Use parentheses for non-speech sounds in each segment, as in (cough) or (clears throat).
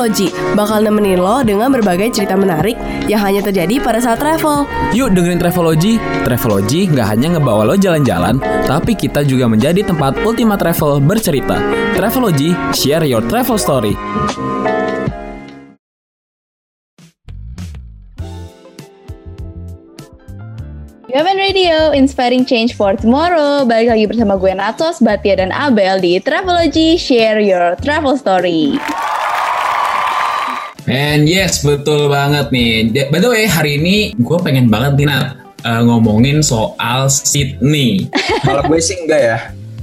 Travelogy bakal nemenin lo dengan berbagai cerita menarik yang hanya terjadi pada saat travel. Yuk dengerin Travelogy. Travelogy nggak hanya ngebawa lo jalan-jalan, tapi kita juga menjadi tempat Ultima Travel bercerita. Travelogy, share your travel story. Gavan Radio, inspiring change for tomorrow. Balik lagi bersama gue Natos, Batia, dan Abel di Travelogy Share Your Travel Story. And yes, betul banget nih. By the way, hari ini gue pengen banget nih Nat, uh, ngomongin soal Sydney. Kalau gue sih enggak ya.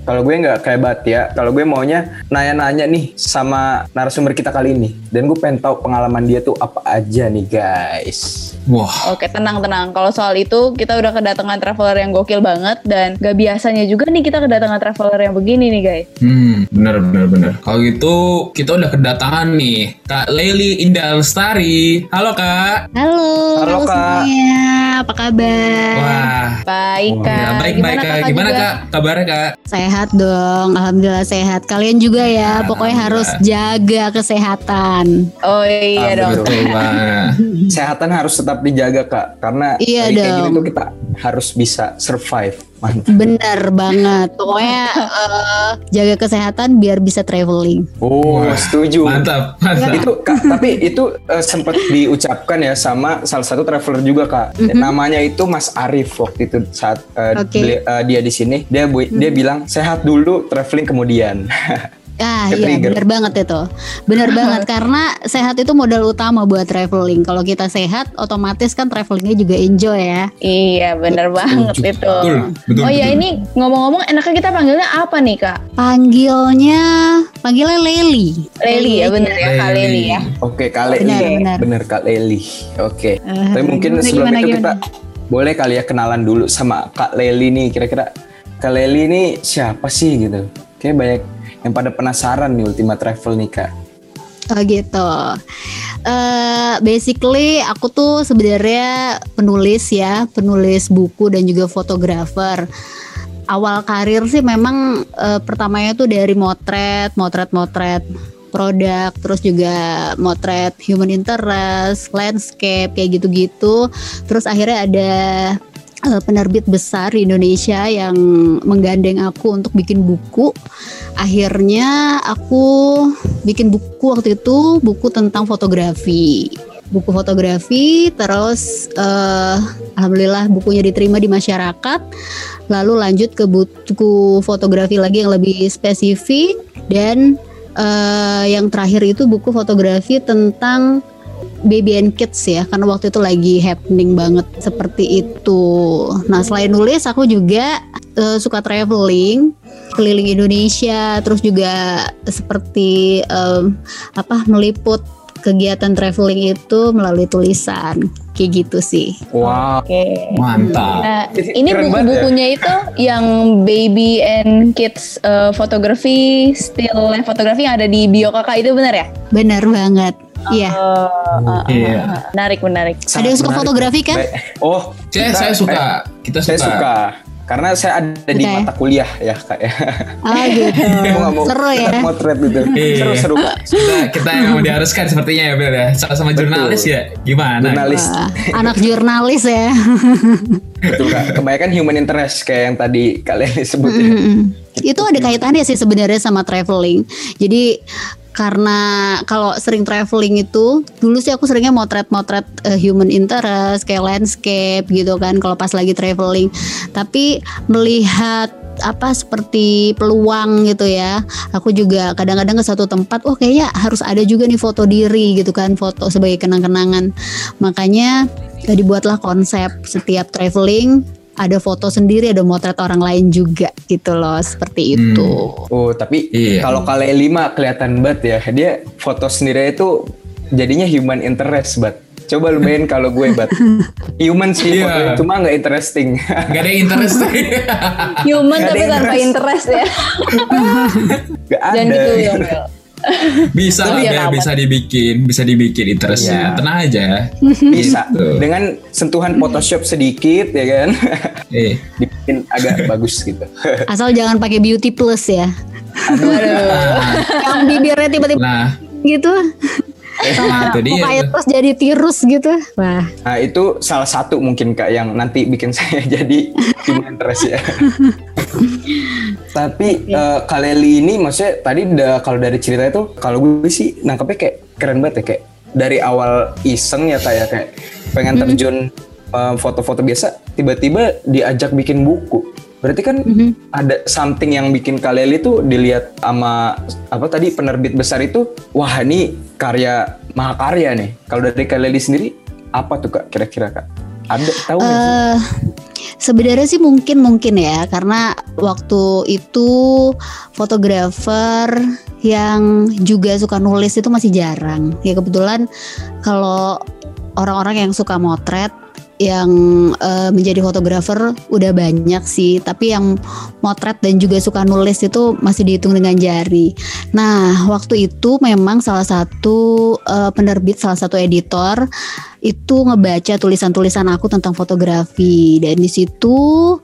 Kalau gue nggak kayak Batia, kalau gue maunya nanya-nanya nih sama narasumber kita kali ini. Dan gue pengen tahu pengalaman dia tuh apa aja nih guys. Wah. Oke, tenang-tenang. Kalau soal itu, kita udah kedatangan traveler yang gokil banget. Dan gak biasanya juga nih kita kedatangan traveler yang begini nih guys. Hmm, bener, bener, bener. Kalau gitu, kita udah kedatangan nih. Kak Leli Indah Lestari. Halo Kak. Halo, Halo, Kak. semuanya. Apa kabar? Wah. Baik, Wah, Kak. Ya, baik, baik Kak. Gimana juga? Kak? Kabarnya Kak? Sehat dong, alhamdulillah sehat. Kalian juga ya, pokoknya harus jaga kesehatan. Oh iya dong. (laughs) Kesehatan harus tetap dijaga kak, karena Iya dari kayak dong. tuh kita harus bisa survive. Mantap. Bener banget. Pokoknya eh, jaga kesehatan biar bisa traveling. Oh, Wah, setuju. Mantap, mantap. itu kak, tapi itu eh, sempat diucapkan ya sama salah satu traveler juga kak. Namanya itu Mas Arif waktu itu saat eh, Oke. beli- eh, dia di sini, dia bu- dia bilang sehat dulu, traveling kemudian. (laughs) Ah iya bener banget itu. Bener banget (laughs) karena sehat itu modal utama buat traveling. Kalau kita sehat, otomatis kan travelingnya juga enjoy ya. Iya, bener banget itu. Betul, betul, oh iya, betul. ini ngomong-ngomong enaknya kita panggilnya apa nih, Kak? Panggilnya, panggilnya Leli. Leli ya, bener ya, Kak Leli ya. Oke, Kak Leli. Benar, benar. Bener, Kak Leli. Oke. Eh, Tapi mungkin gimana, sebelum gimana, itu gimana? kita boleh kali ya kenalan dulu sama Kak Leli nih. Kira-kira Kak Leli ini siapa sih gitu? Kayak banyak yang pada penasaran nih Ultima Travel nih Kak. Oh gitu. Eh basically aku tuh sebenarnya penulis ya, penulis buku dan juga fotografer. Awal karir sih memang eh, pertamanya tuh dari motret, motret-motret produk, terus juga motret human interest, landscape kayak gitu-gitu. Terus akhirnya ada eh, penerbit besar di Indonesia yang menggandeng aku untuk bikin buku. Akhirnya aku bikin buku waktu itu buku tentang fotografi. Buku fotografi, terus eh, alhamdulillah bukunya diterima di masyarakat. Lalu lanjut ke buku fotografi lagi yang lebih spesifik dan eh, yang terakhir itu buku fotografi tentang baby and kids ya karena waktu itu lagi happening banget seperti itu. Nah selain nulis aku juga eh, suka traveling keliling Indonesia terus juga seperti em, apa meliput kegiatan traveling itu melalui tulisan kayak gitu sih. Wow. Oke. Mantap. Nah, Ini ya. buku-bukunya itu yang baby and kids uh, fotografi, still life fotografi yang ada di bio kakak itu benar ya? Benar banget. Iya. Oh, uh, uh, Iya. uh, menarik menarik. Ada yang suka menarik. fotografi kan? Oh, Saya, kita- saya suka. eh, Kita suka. saya suka. Karena saya ada di Suka ya? mata kuliah ya Kak ya. Ah gitu. (laughs) Mau Seru ya. Motret gitu. Iya. Seru-seru Kak. Kita, kita yang diharuskan sepertinya ya Bel ya. Sama-sama Betul. jurnalis ya. Gimana? Jurnalis. Wah, anak jurnalis ya. (laughs) Betul Kak. Kebanyakan human interest kayak yang tadi kalian sebut ya. Mm-mm. Itu ada kaitannya sih sebenarnya sama traveling. Jadi karena kalau sering traveling itu dulu sih aku seringnya motret-motret eh, human interest kayak landscape gitu kan kalau pas lagi traveling. Tapi melihat apa seperti peluang gitu ya. Aku juga kadang-kadang ke satu tempat, oh kayaknya harus ada juga nih foto diri gitu kan, foto sebagai kenang-kenangan. Makanya eh, dibuatlah konsep setiap traveling ada foto sendiri, ada motret orang lain juga gitu loh, seperti itu. Oh, tapi Iya. kalau kalian lima kelihatan banget ya. Dia foto sendiri itu jadinya human interest banget. Coba lu bayangin kalau gue bat. (laughs) Human sih fotonya, cuma nggak interesting. Gak ada yang interest. (laughs) Human ada tapi tanpa interest. interest ya. (laughs) Gak ada. Jangan gitu ya. Bisa lah Biar Bel, aman. bisa dibikin, bisa dibikin interestnya. Iya. Tenang aja. Bisa. Dengan sentuhan Photoshop sedikit ya kan. Eh, Dibikin agak bagus gitu. Asal jangan pakai beauty plus ya. Waduh. Yang bibirnya tiba-tiba nah, gitu. Sama Itu dia. mukanya terus jadi tirus gitu. Wah. Nah itu salah satu mungkin kak yang nanti bikin (laughs) saya jadi interest ya. (laughs) Tapi eh, Kaleli ini maksudnya tadi udah kalau dari cerita itu kalau gue sih nangkepnya kayak keren banget ya kayak dari awal iseng ya kayak kayak pengen terjun eh, foto-foto biasa tiba-tiba diajak bikin buku. Berarti kan ada something yang bikin Kaleli tuh dilihat sama apa tadi penerbit besar itu wah ini karya mahakarya nih. Kalau dari Kaleli sendiri apa tuh kak kira-kira kak? Ada tahu nggak sih? Eh, sebenarnya sih mungkin mungkin ya karena waktu itu fotografer yang juga suka nulis itu masih jarang ya kebetulan kalau orang-orang yang suka motret yang eh, menjadi fotografer udah banyak sih. Tapi yang motret dan juga suka nulis itu masih dihitung dengan jari. Nah waktu itu memang salah satu eh, penerbit salah satu editor itu ngebaca tulisan-tulisan aku tentang fotografi. Dan di situ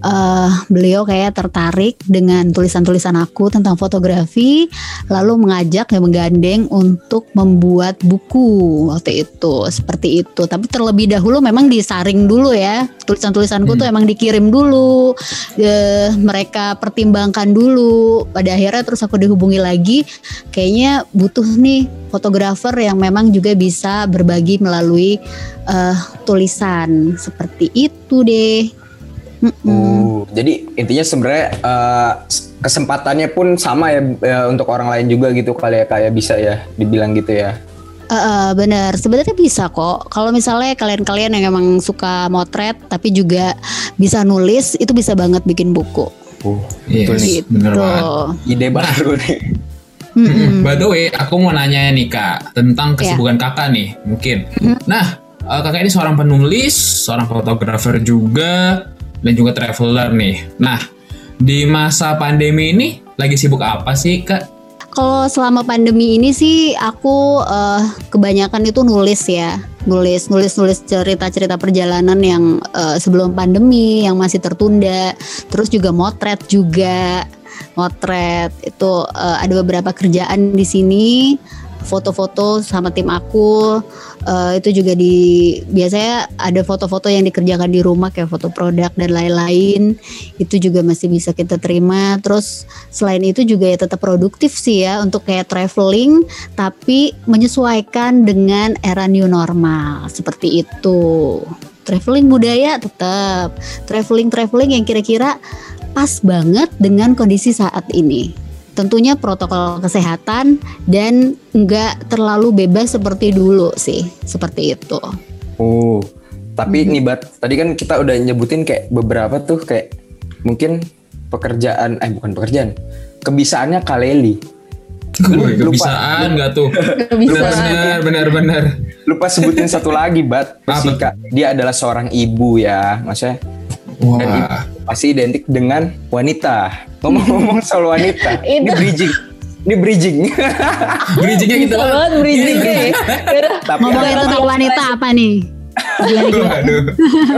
eh, beliau kayak tertarik dengan tulisan-tulisan aku tentang fotografi lalu mengajak ya menggandeng untuk membuat buku waktu itu. Seperti itu. Tapi terlebih dahulu memang disaring dulu ya. Tulisan-tulisanku tuh emang dikirim dulu. Eh, mereka pertimbangkan dulu. Pada akhirnya terus aku dihubungi lagi. Kayaknya butuh nih fotografer yang memang juga bisa berbagi melalui eh, tulisan. Seperti itu deh. Mm-mm. Oh, jadi intinya sebenarnya eh, kesempatannya pun sama ya eh, untuk orang lain juga gitu kali ya kayak bisa ya dibilang gitu ya. Eh, eh, bener, sebenarnya bisa kok. Kalau misalnya kalian-kalian yang emang suka motret tapi juga bisa nulis, itu bisa banget bikin buku. Uh, Yes, betul nih. bener Gitu. banget. Ide baru nih. Mm-mm. By the way, aku mau nanya nih kak tentang kesibukan kakak nih, mungkin. Nah, eh, kakak ini seorang penulis, seorang fotografer juga, dan juga traveler nih. Nah, di masa pandemi ini lagi sibuk apa sih kak? Kalau selama pandemi ini sih aku eh, kebanyakan itu nulis ya, nulis nulis nulis cerita-cerita perjalanan yang eh, sebelum pandemi yang masih tertunda, terus juga motret juga, motret itu eh, ada beberapa kerjaan di sini, foto-foto sama tim aku. Eh, itu juga di biasanya ada foto-foto yang dikerjakan di rumah kayak foto produk dan lain-lain. Itu juga masih bisa kita terima. Terus selain itu juga ya tetap produktif sih ya untuk kayak traveling tapi menyesuaikan dengan era new normal. Seperti itu. Traveling budaya tetap. Traveling traveling yang kira-kira pas banget dengan kondisi saat ini tentunya protokol kesehatan dan nggak terlalu bebas seperti dulu sih seperti itu Oh, tapi nih Bat, tadi kan kita udah nyebutin kayak beberapa tuh kayak mungkin pekerjaan, eh bukan pekerjaan, kebisaannya Kaleli. Lupa. kebisaan nggak tuh? (laughs) Bener, bener, bener. Lupa sebutin satu lagi Bat? Kak, dia adalah seorang ibu ya, maksudnya dan Wah, ibu pasti identik dengan wanita. Ngomong-ngomong soal wanita, (laughs) ini Itu. bridging, ini bridging. (laughs) bridgingnya gitu banget bridging nih. tapi ngomongin tentang wanita apa nih? Aduh.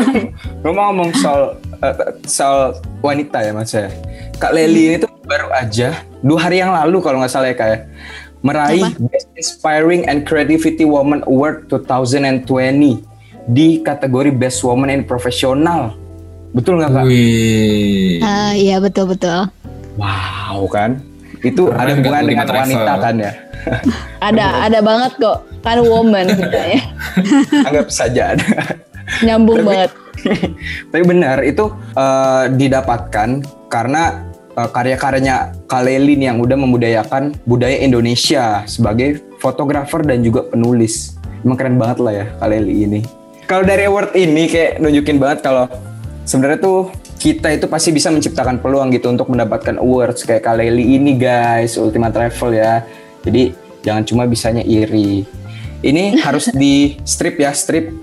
(laughs) ngomong-ngomong soal eh, soal wanita ya mas ya. Kak Leli ini tuh baru aja dua hari yang lalu kalau nggak salah ya kak ya meraih Best Inspiring and Creativity Woman Award 2020 di kategori Best Woman in Professional betul nggak kak? Wih. Ah, iya betul betul Wow kan itu Keren ada nggak hubungan dengan wanita kan ya (laughs) Ada, ada banget kok. Kan woman katanya. (laughs) anggap saja ada. Nyambung Tapi- banget. (laughs) Tapi benar itu eh, didapatkan karena eh, karya-karyanya Kaleli nih yang udah membudayakan budaya Indonesia sebagai fotografer dan juga penulis. Emang keren banget lah ya Kaleli ini. Kalau dari award ini kayak nunjukin banget kalau sebenarnya tuh kita itu pasti bisa menciptakan peluang gitu untuk mendapatkan awards kayak Kaleli ini guys, Ultima Travel ya. Jadi jangan cuma bisanya iri. Ini harus (laughs) di strip ya, strip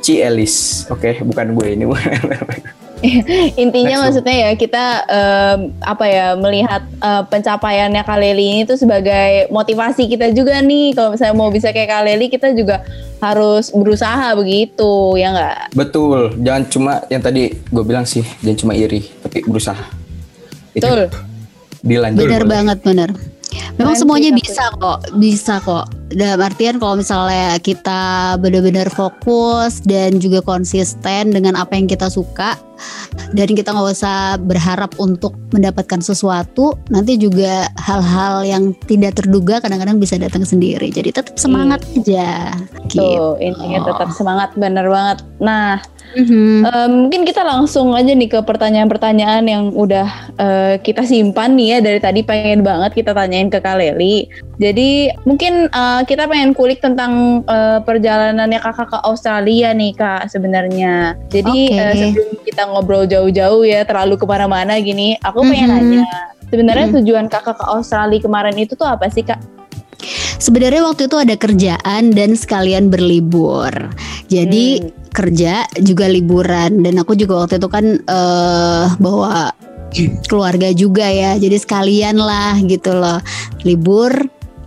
Ci Elis. Oke, bukan gue ini. (laughs) (laughs) Intinya Next maksudnya ya kita em, apa ya melihat eh, pencapaiannya Kaleli ini tuh sebagai motivasi kita juga nih. Kalau misalnya mau bisa kayak Kaleli kita juga harus berusaha begitu ya nggak? Betul, jangan cuma yang tadi gue bilang sih, jangan cuma iri, tapi berusaha. Itu Betul. dilanjut. bener banget bener Memang semuanya bisa kok, bisa kok. Dalam artian kalau misalnya kita benar-benar fokus dan juga konsisten dengan apa yang kita suka dan kita nggak usah berharap untuk mendapatkan sesuatu, nanti juga hal-hal yang tidak terduga kadang-kadang bisa datang sendiri. Jadi tetap semangat aja. Gitu. Tuh, intinya tetap semangat bener banget. Nah, Mhm. eh, mungkin kita langsung aja nih ke pertanyaan-pertanyaan yang udah eh, kita simpan nih ya dari tadi pengen banget kita tanyain ke Kak Leli. Jadi mungkin eh, kita pengen kulik tentang eh, perjalanannya kakak ke Australia nih kak sebenarnya. Jadi Oke. eh, sebelum kita ngobrol jauh-jauh ya terlalu ke mana-mana gini, aku pengen Mhm. nanya. Sebenarnya Mhm. tujuan kakak ke Australia kemarin itu tuh apa sih kak? Sebenarnya waktu itu ada kerjaan dan sekalian berlibur. Jadi Hmm. Kerja juga liburan dan aku juga waktu itu kan eh bawa keluarga juga ya. Jadi sekalian lah gitu loh. Libur,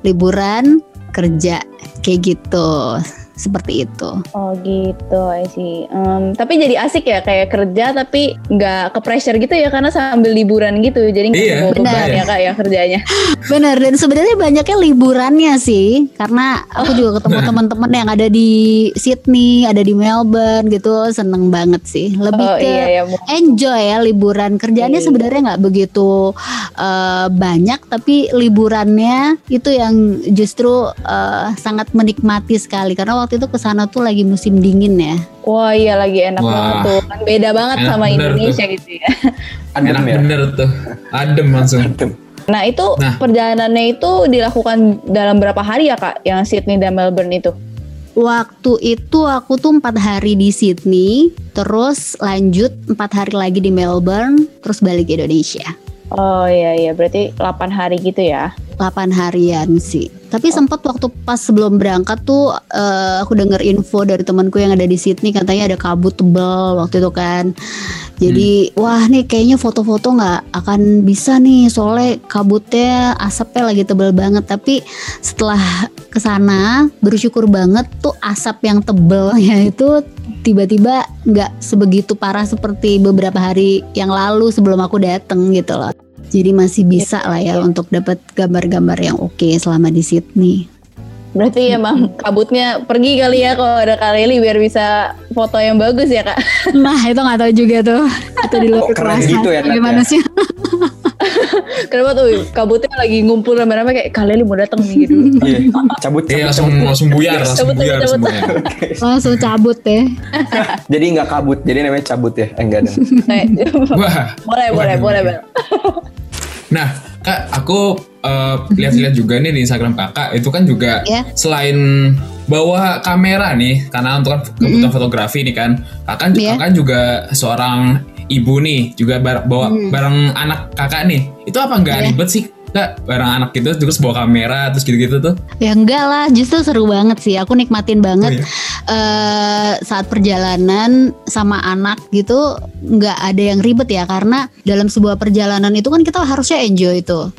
liburan, kerja kayak gitu. Seperti itu. Oh gitu, I see. Em, tapi jadi asik ya kayak kerja tapi nggak ke pressure gitu ya karena sambil liburan gitu. Jadi nggak Iya, beban benar. ya kak ya kerjanya. (laughs) Bener dan sebenarnya banyaknya liburannya sih karena aku juga ketemu teman-teman yang ada di Sydney, ada di Melbourne gitu, seneng banget sih. Lebih oh ke iya ya. enjoy ya liburan kerjaannya Iya. sebenarnya nggak begitu eh, banyak tapi liburannya itu yang justru eh, sangat menikmati sekali karena waktu itu ke sana tuh lagi musim dingin ya Wah iya lagi enak Wah. banget tuh. Kan beda banget Enak sama Indonesia gitu ya. (laughs) Adem Enak ya. bener tuh. Adem langsung. Adem. Nah itu Nah. perjalanannya itu dilakukan dalam berapa hari ya kak? Yang Sydney dan Melbourne itu? waktu itu aku tuh empat hari di Sydney terus lanjut empat hari lagi di Melbourne terus balik ke Indonesia Oh iya iya berarti 8 hari gitu ya. 8 harian sih. Tapi sempat waktu pas sebelum berangkat tuh eh, aku denger info dari temanku yang ada di Sydney katanya ada kabut tebal waktu itu kan. Jadi wah nih kayaknya foto-foto nggak akan bisa nih soalnya kabutnya asapnya lagi tebal banget. Tapi setelah ke sana bersyukur banget tuh asap yang tebalnya (laughs) itu tiba-tiba nggak sebegitu parah seperti beberapa hari yang lalu sebelum aku dateng gitu loh. Jadi masih bisa lah ya untuk dapat gambar-gambar yang oke selama di Sydney. Berarti emang kabutnya pergi kali ya kalau ada Kak Leli biar bisa foto yang bagus ya kak. Nah itu nggak tahu juga tuh. (laughs) Itu di luar kekerasan. gitu ya, Nat, Gimana ya? sih? (laughs) (laughs) Kenapa tuh kabutnya lagi ngumpul rame-rame kayak Leli mau datang nih gitu. (laughs) Iya. (laughs) Cabut, Iya cabut, langsung cabut. langsung buyar, langsung Cabut, buyar, cabut, langsung cabut. buyar. Langsung cabut ya. Jadi nggak kabut, jadi namanya cabut ya. Eh, enggak dong. Kayak, Wah. boleh boleh boleh Bel. Nah, Kak, aku eh, lihat-lihat juga nih di Instagram Kakak itu kan juga Ya. selain bawa kamera nih karena untuk kan kebutuhan fotografi nih kan. Kakak Iya. Kakak juga seorang ibu nih, juga bar- bawa bareng anak Kakak nih. Itu apa nggak Iya. ribet sih? Kak, bareng anak gitu terus bawa kamera terus gitu-gitu tuh. Ya enggak lah, justru seru banget sih. Aku nikmatin banget Oh, iya. eh, saat perjalanan sama anak gitu nggak ada yang ribet ya karena dalam sebuah perjalanan itu kan kita harusnya enjoy itu.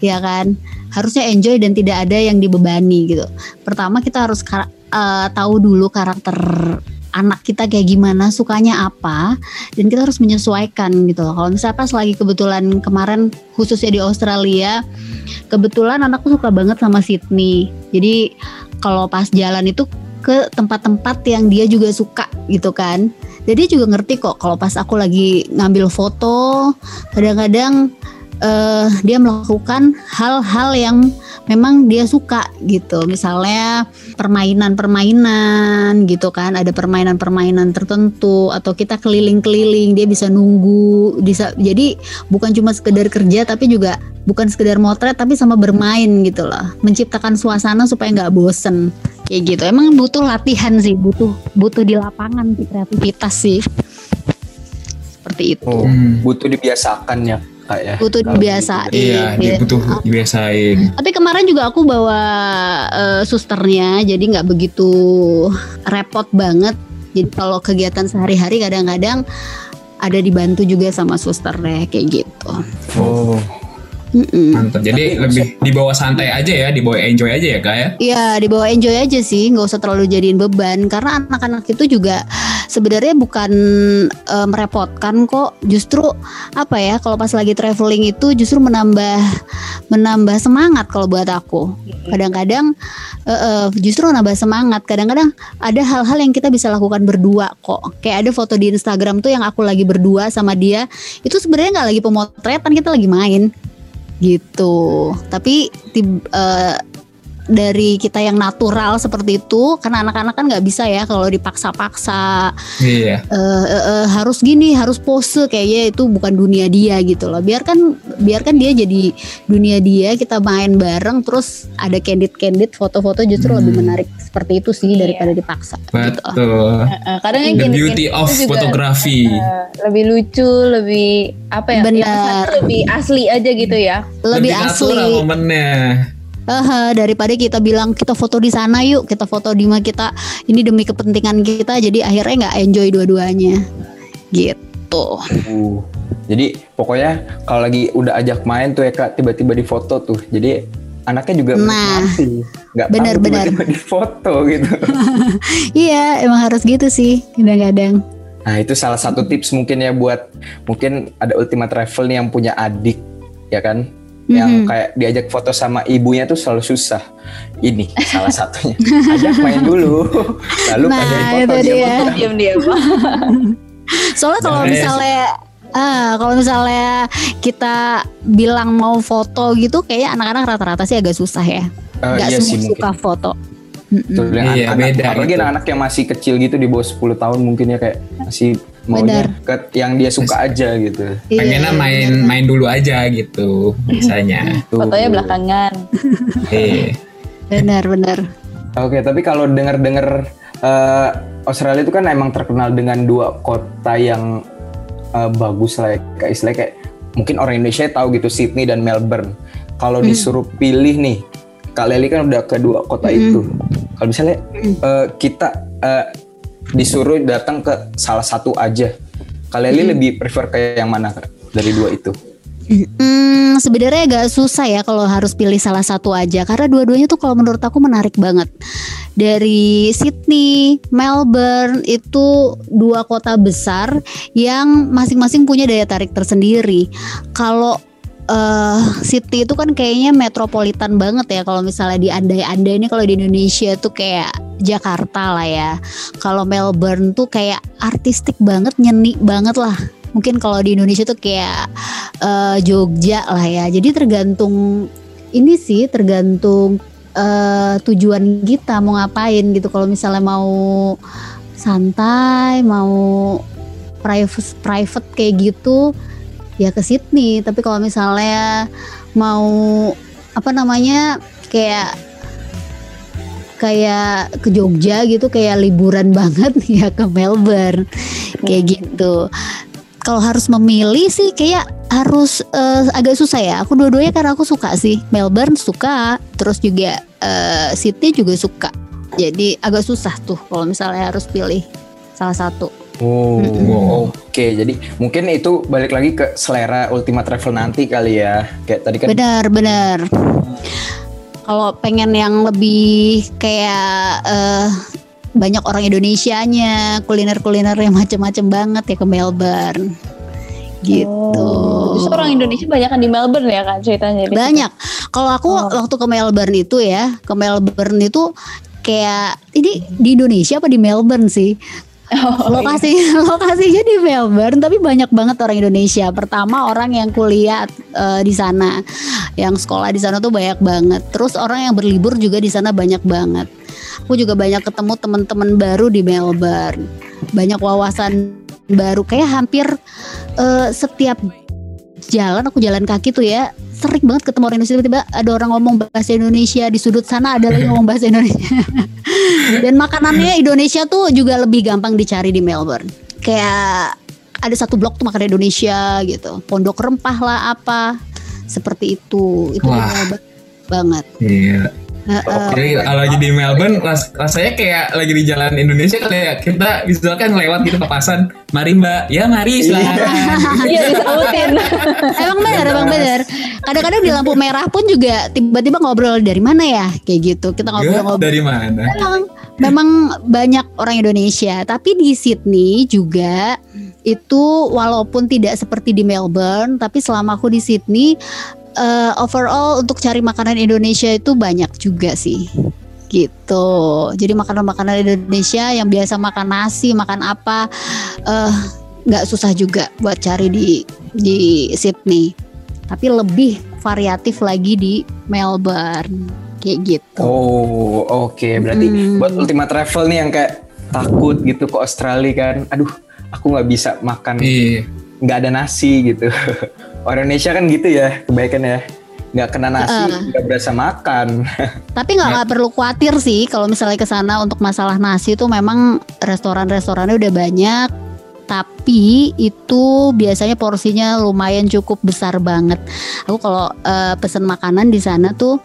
Ya kan? Harusnya enjoy dan tidak ada yang dibebani gitu. Pertama kita harus eh, tahu dulu karakter anak kita kayak gimana, sukanya apa, dan kita harus menyesuaikan gitu loh. Kalau misalnya pas lagi kebetulan kemarin khususnya di Australia, kebetulan anakku suka banget sama Sydney. Jadi kalau pas jalan itu ke tempat-tempat yang dia juga suka gitu kan. Jadi juga ngerti kok kalau pas aku lagi ngambil foto, kadang-kadang eh, dia melakukan hal-hal yang memang dia suka gitu. Misalnya permainan-permainan gitu kan, ada permainan-permainan tertentu atau kita keliling-keliling, dia bisa nunggu, bisa jadi bukan cuma sekedar kerja tapi juga bukan sekedar motret tapi sama bermain gitu loh. Menciptakan suasana supaya nggak bosen kayak gitu. Emang butuh latihan sih, butuh butuh di lapangan sih kreativitas sih. Seperti itu. Oh, Hmm. butuh dibiasakan ya kak ya. Butuh dibiasain. gitu. Iya, dia butuh dibiasain. Tapi kemarin juga aku bawa eh, susternya, jadi nggak begitu repot banget. Jadi kalau kegiatan sehari-hari kadang-kadang ada dibantu juga sama susternya kayak gitu. Oh, Mm-mm. Mantap. Jadi Tapi lebih dibawa santai aja ya, dibawa enjoy aja ya, Kak ya. Iya, dibawa enjoy aja sih, nggak usah terlalu jadiin beban. Karena anak-anak itu juga sebenarnya bukan eh, merepotkan kok. Justru apa ya kalau pas lagi traveling itu justru menambah menambah semangat kalau buat aku. Kadang-kadang eh, eh, justru menambah semangat. Kadang-kadang ada hal-hal yang kita bisa lakukan berdua kok. Kayak ada foto di Instagram tuh yang aku lagi berdua sama dia. Itu sebenarnya nggak lagi pemotretan, kita lagi main gitu. Tapi tib- eh, dari kita yang natural seperti itu, karena anak-anak kan nggak bisa ya kalau dipaksa-paksa Iya. eh, eh, eh, harus gini, harus pose kayaknya itu bukan dunia dia gitu loh. Biarkan biarkan dia jadi dunia dia, kita main bareng terus ada candid-candid foto-foto justru Hmm. lebih menarik seperti itu sih Iya. daripada dipaksa gitu. Betul. Eh, kadang yang The gini- beauty of itu juga, fotografi. eh, lebih lucu, lebih apa ya? Benar. ya lebih asli aja gitu ya. Lebih, natural asli. momennya. Eh, daripada kita bilang kita foto di sana yuk, kita foto di mana kita ini demi kepentingan kita jadi akhirnya nggak enjoy dua-duanya. Gitu. Uh, jadi pokoknya kalau lagi udah ajak main tuh ya kak tiba-tiba di foto tuh. Jadi anaknya juga Nah, nggak benar, tahu benar. tiba-tiba di foto gitu. (laughs) Iya, emang harus gitu sih kadang-kadang. Nah itu salah satu tips mungkin ya buat mungkin ada Ultima Travel nih yang punya adik ya kan yang Mhm. kayak diajak foto sama ibunya tuh selalu susah. Ini salah satunya. (laughs) Ajak main dulu, lalu Nah, ajarin foto itu dia. Diam-diam. (laughs) Soalnya kalau Nah, misalnya ah kalau misalnya kita bilang mau foto gitu kayaknya anak-anak rata-rata sih agak susah ya. Eh, Nggak iya semua sih suka mungkin. foto. Tuh, yang Iya, anak, beda apalagi anak-anak yang masih kecil gitu di bawah 10 tahun mungkin ya kayak masih maunya ke yang dia suka aja gitu. Iya, Pengennya iya, main benar. main dulu aja gitu (laughs) biasanya. Tuh. Fotonya belakangan. (laughs) Iya. Benar-benar. Oke, tapi kalau dengar-dengar eh, Australia itu kan emang terkenal dengan dua kota yang eh, bagus lah ya, kayak istilahnya kayak mungkin orang Indonesia tahu gitu Sydney dan Melbourne. Kalau disuruh pilih nih, Kak Leli kan udah ke dua kota itu. Kalau misalnya eh, kita eh, disuruh datang ke salah satu aja, Kak Leli lebih prefer ke yang mana Kak, dari dua itu? Hmm, sebenarnya agak susah ya kalau harus pilih salah satu aja karena dua-duanya tuh kalau menurut aku menarik banget. Dari Sydney, Melbourne itu dua kota besar yang masing-masing punya daya tarik tersendiri. Kalau eh Sydney itu kan kayaknya metropolitan banget ya kalau misalnya di andai-andai ini kalau di Indonesia tuh kayak Jakarta lah ya. Kalau Melbourne tuh kayak artistik banget, nyeni banget lah. Mungkin kalau di Indonesia tuh kayak eh, Jogja lah ya. Jadi tergantung ini sih tergantung eh, tujuan kita mau ngapain gitu. Kalau misalnya mau santai, mau private private kayak gitu ya ke Sydney. Tapi kalau misalnya mau apa namanya kayak kayak ke Jogja gitu kayak liburan (laughs) banget ya ke Melbourne. Kayak gitu. Kalau harus memilih sih kayak harus eh, agak susah ya. Aku dua-duanya karena aku suka sih. Melbourne suka terus juga eh, Sydney juga suka. Jadi agak susah tuh kalau misalnya harus pilih salah satu Oh, Mm-mm. oke. Jadi mungkin itu balik lagi ke selera Ultima Travel nanti kali ya. Kayak tadi kan benar-benar kalau pengen yang lebih kayak eh, banyak orang Indonesianya kuliner-kuliner yang macem-macem banget ya ke Melbourne gitu Oh. Justru orang Indonesia banyak kan di Melbourne ya kan ceritanya. Jadi banyak kalau aku Oh. waktu ke Melbourne itu ya ke Melbourne itu kayak ini di Indonesia apa di Melbourne sih Oh, (laughs) lokasi lokasinya di Melbourne tapi banyak banget orang Indonesia. Pertama orang yang kuliah eh, di sana. Yang sekolah di sana tuh banyak banget. Terus orang yang berlibur juga di sana banyak banget. Aku juga banyak ketemu teman-teman baru di Melbourne. Banyak wawasan baru. Kayak hampir eh, setiap jalan aku jalan kaki tuh ya sering banget ketemu orang Indonesia. Tiba-tiba ada orang ngomong bahasa Indonesia di sudut sana ada lagi ngomong bahasa Indonesia. (laughs) Dan makanannya Indonesia tuh juga lebih gampang dicari di Melbourne. Kayak ada satu blok tuh makanan Indonesia gitu. Pondok rempah lah apa seperti itu. Itu Wah. Banget. Iya. Jadi kalau lagi di Melbourne ras- rasanya kayak lagi di jalan Indonesia kayak kita misalkan lewat gitu ke pasan, mari Mbak, ya mari silakan. (laughs) Iya disautin. emang benar emang benar kadang-kadang di lampu merah pun juga tiba-tiba ngobrol dari mana ya? Kayak gitu kita Ya, ngobrol-ngobrol dari mana? Emang memang banyak orang Indonesia, tapi di Sydney juga itu walaupun tidak seperti di Melbourne, tapi selama aku di Sydney uh, overall untuk cari makanan Indonesia itu banyak juga sih gitu. Jadi makanan-makanan Indonesia yang biasa makan nasi, makan apa eh, nggak uh, susah juga buat cari di di Sydney. Tapi lebih variatif lagi di Melbourne kayak gitu. Oh, oke. Okay. Berarti hmm. buat Ultima Travel nih yang kayak takut gitu ke Australia kan. Aduh, aku nggak bisa makan. Iya. Nggak ada nasi gitu. (laughs) Orang Indonesia kan gitu ya, kebaikan ya. Nggak kena nasi nggak uh. berasa makan. (laughs) Tapi nggak nggak perlu khawatir sih kalau misalnya ke sana untuk masalah nasi itu memang restoran-restorannya udah banyak. Tapi itu biasanya porsinya lumayan cukup besar banget. Aku kalau uh, pesen makanan di sana tuh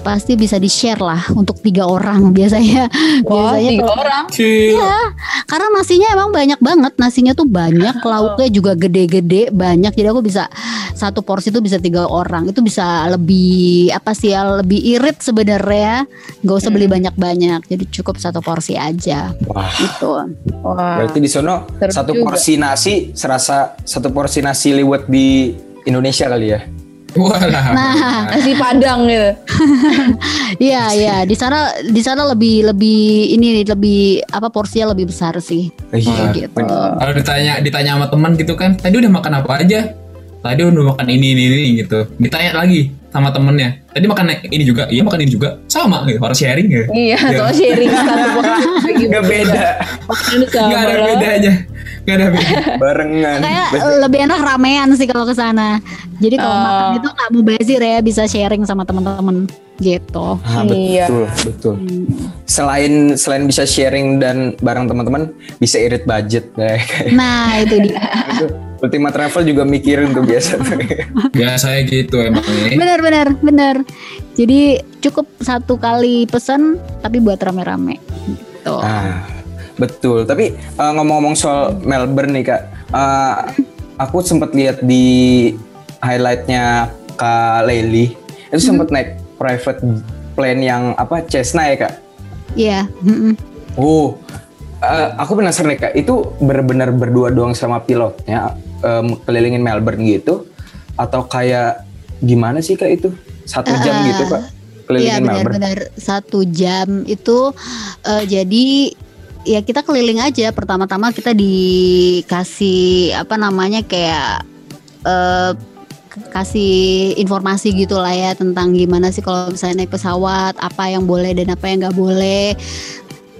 pasti bisa di share lah untuk tiga orang biasanya. Wah, (laughs) biasanya tiga kalau, orang? Iya karena nasinya emang banyak banget nasinya tuh banyak (laughs) lauknya juga gede-gede banyak jadi aku bisa satu porsi tuh bisa tiga orang itu bisa lebih apa sih ya lebih irit sebenarnya nggak usah beli hmm. banyak-banyak jadi cukup satu porsi aja Wah. itu Wah. berarti di sono satu juga. porsi nasi serasa satu porsi nasi liwet di Indonesia kali ya Walah. Nah, nasi padang gitu. (laughs) Iya, iya, di sana di sana lebih lebih ini lebih apa porsinya lebih besar sih. Iya, gitu. Kalau ditanya ditanya sama teman gitu kan, tadi udah makan apa aja? Tadi udah makan ini ini ini gitu. Ditanya lagi sama temennya, tadi makan ini juga, iya makan ini juga, sama gitu, harus sharing ya. Iya, ya. soal sharing satu (laughs) Gak beda. Gak ada bedanya. Gak ada beda. Barengan. Kayak lebih enak ramean sih kalau ke sana. Jadi kalau uh. makan itu nggak mubazir ya, bisa sharing sama teman-teman gitu. Ah, betul, iya. betul. Hmm. Selain selain bisa sharing dan bareng teman-teman, bisa irit budget deh. (laughs) Nah, itu dia. Ultima Travel juga mikirin tuh biasa. (laughs) ya saya gitu emang. Bener bener bener. Jadi cukup satu kali pesan tapi buat rame-rame. Gitu. Ah, Betul, tapi uh, ngomong-ngomong soal Melbourne nih kak, uh, aku sempat lihat di highlightnya kak Lely itu sempat hmm. naik private plane yang apa Cessna ya kak? Iya. Yeah. Mm Oh, uh, aku penasaran nih kak, itu benar-benar berdua doang sama pilotnya um, kelilingin Melbourne gitu, atau kayak gimana sih kak itu satu jam uh, gitu kak? Kelilingin iya, benar-benar satu jam itu uh, jadi ya kita keliling aja. Pertama-tama kita dikasih apa namanya kayak uh, kasih informasi gitulah ya tentang gimana sih kalau misalnya naik pesawat apa yang boleh dan apa yang nggak boleh.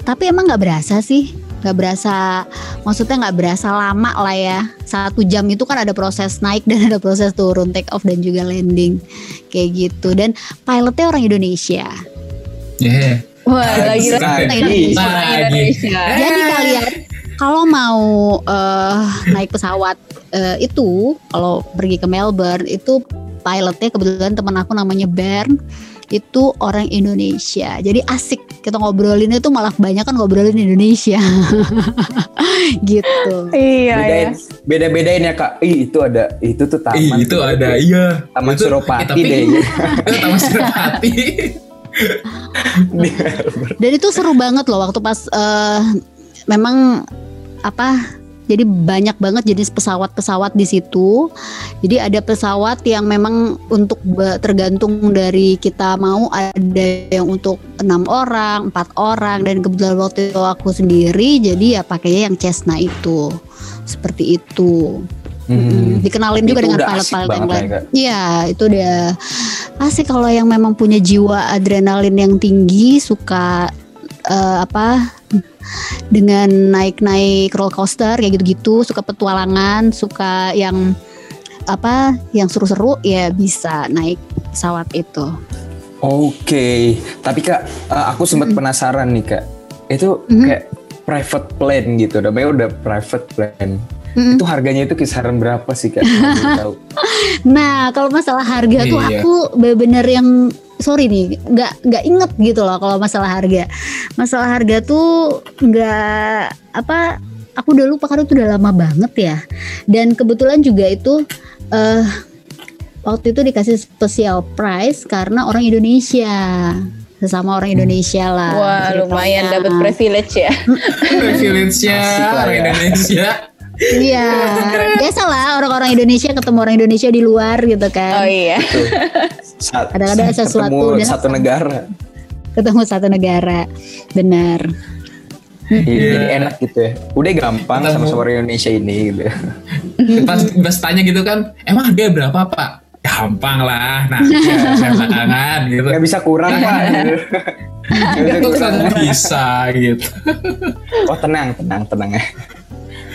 Tapi emang nggak berasa sih nggak berasa maksudnya nggak berasa lama lah ya. Satu jam itu kan ada proses naik dan ada proses turun take off dan juga landing. Kayak gitu. Dan pilotnya orang Indonesia. Yeah. Wah, lagi lagi. Indonesia. Jadi kalian kalau mau uh, naik pesawat uh, itu kalau pergi ke Melbourne itu pilotnya kebetulan teman aku namanya Bern itu orang Indonesia. Jadi asik kita ngobrolin itu malah banyak kan ngobrolin Indonesia. (laughs) gitu. Iya, bedain, iya. Beda-bedain ya Kak. Ih, itu ada itu tuh taman. Ih, itu ada. Iya. Taman itu, Suropati deh. (laughs) taman Suropati. Dan itu seru banget loh waktu pas uh, memang apa jadi banyak banget jenis pesawat-pesawat di situ. Jadi ada pesawat yang memang untuk tergantung dari kita mau ada yang untuk enam orang, empat orang dan kebetulan waktu itu aku sendiri jadi ya pakainya yang Cessna itu seperti itu. Hmm. Dikenalin juga dengan pilot-pilot yang lain. Ya, iya, itu udah asik kalau yang memang punya jiwa adrenalin yang tinggi, suka uh, apa dengan naik-naik roller coaster kayak gitu-gitu, suka petualangan, suka yang apa yang seru-seru ya bisa naik pesawat itu. Oke, okay. tapi kak, uh, aku sempat hmm. penasaran nih kak, itu hmm. kayak private plane gitu, namanya udah private plane hmm. itu harganya itu kisaran berapa sih kak? (laughs) nah kalau masalah harga tuh iya. aku bener-bener yang sorry nih nggak nggak inget gitu loh kalau masalah harga masalah harga tuh nggak apa aku udah lupa karena itu udah lama banget ya dan kebetulan juga itu uh, waktu itu dikasih special price karena orang Indonesia sesama orang Indonesia lah. Wah, ceritanya. lumayan dapat privilege ya. (laughs) Privilege-nya Asik lah orang ya. Indonesia. (laughs) Iya, biasalah orang-orang Indonesia ketemu orang Indonesia di luar gitu kan. Oh iya. Saat sesuatu ketemu dan- satu negara. Ketemu satu negara, benar. Iya. Jadi enak gitu ya. Udah gampang Ketemu. sama-sama orang Indonesia ini gitu. Pas, pas tanya gitu kan, emang harga berapa pak? Gampang lah, nah (laughs) saya belakangan gitu. Gak bisa kurang pak. Gitu. Nggak bisa (laughs) kurang. bisa gitu. Oh tenang, tenang, tenang ya.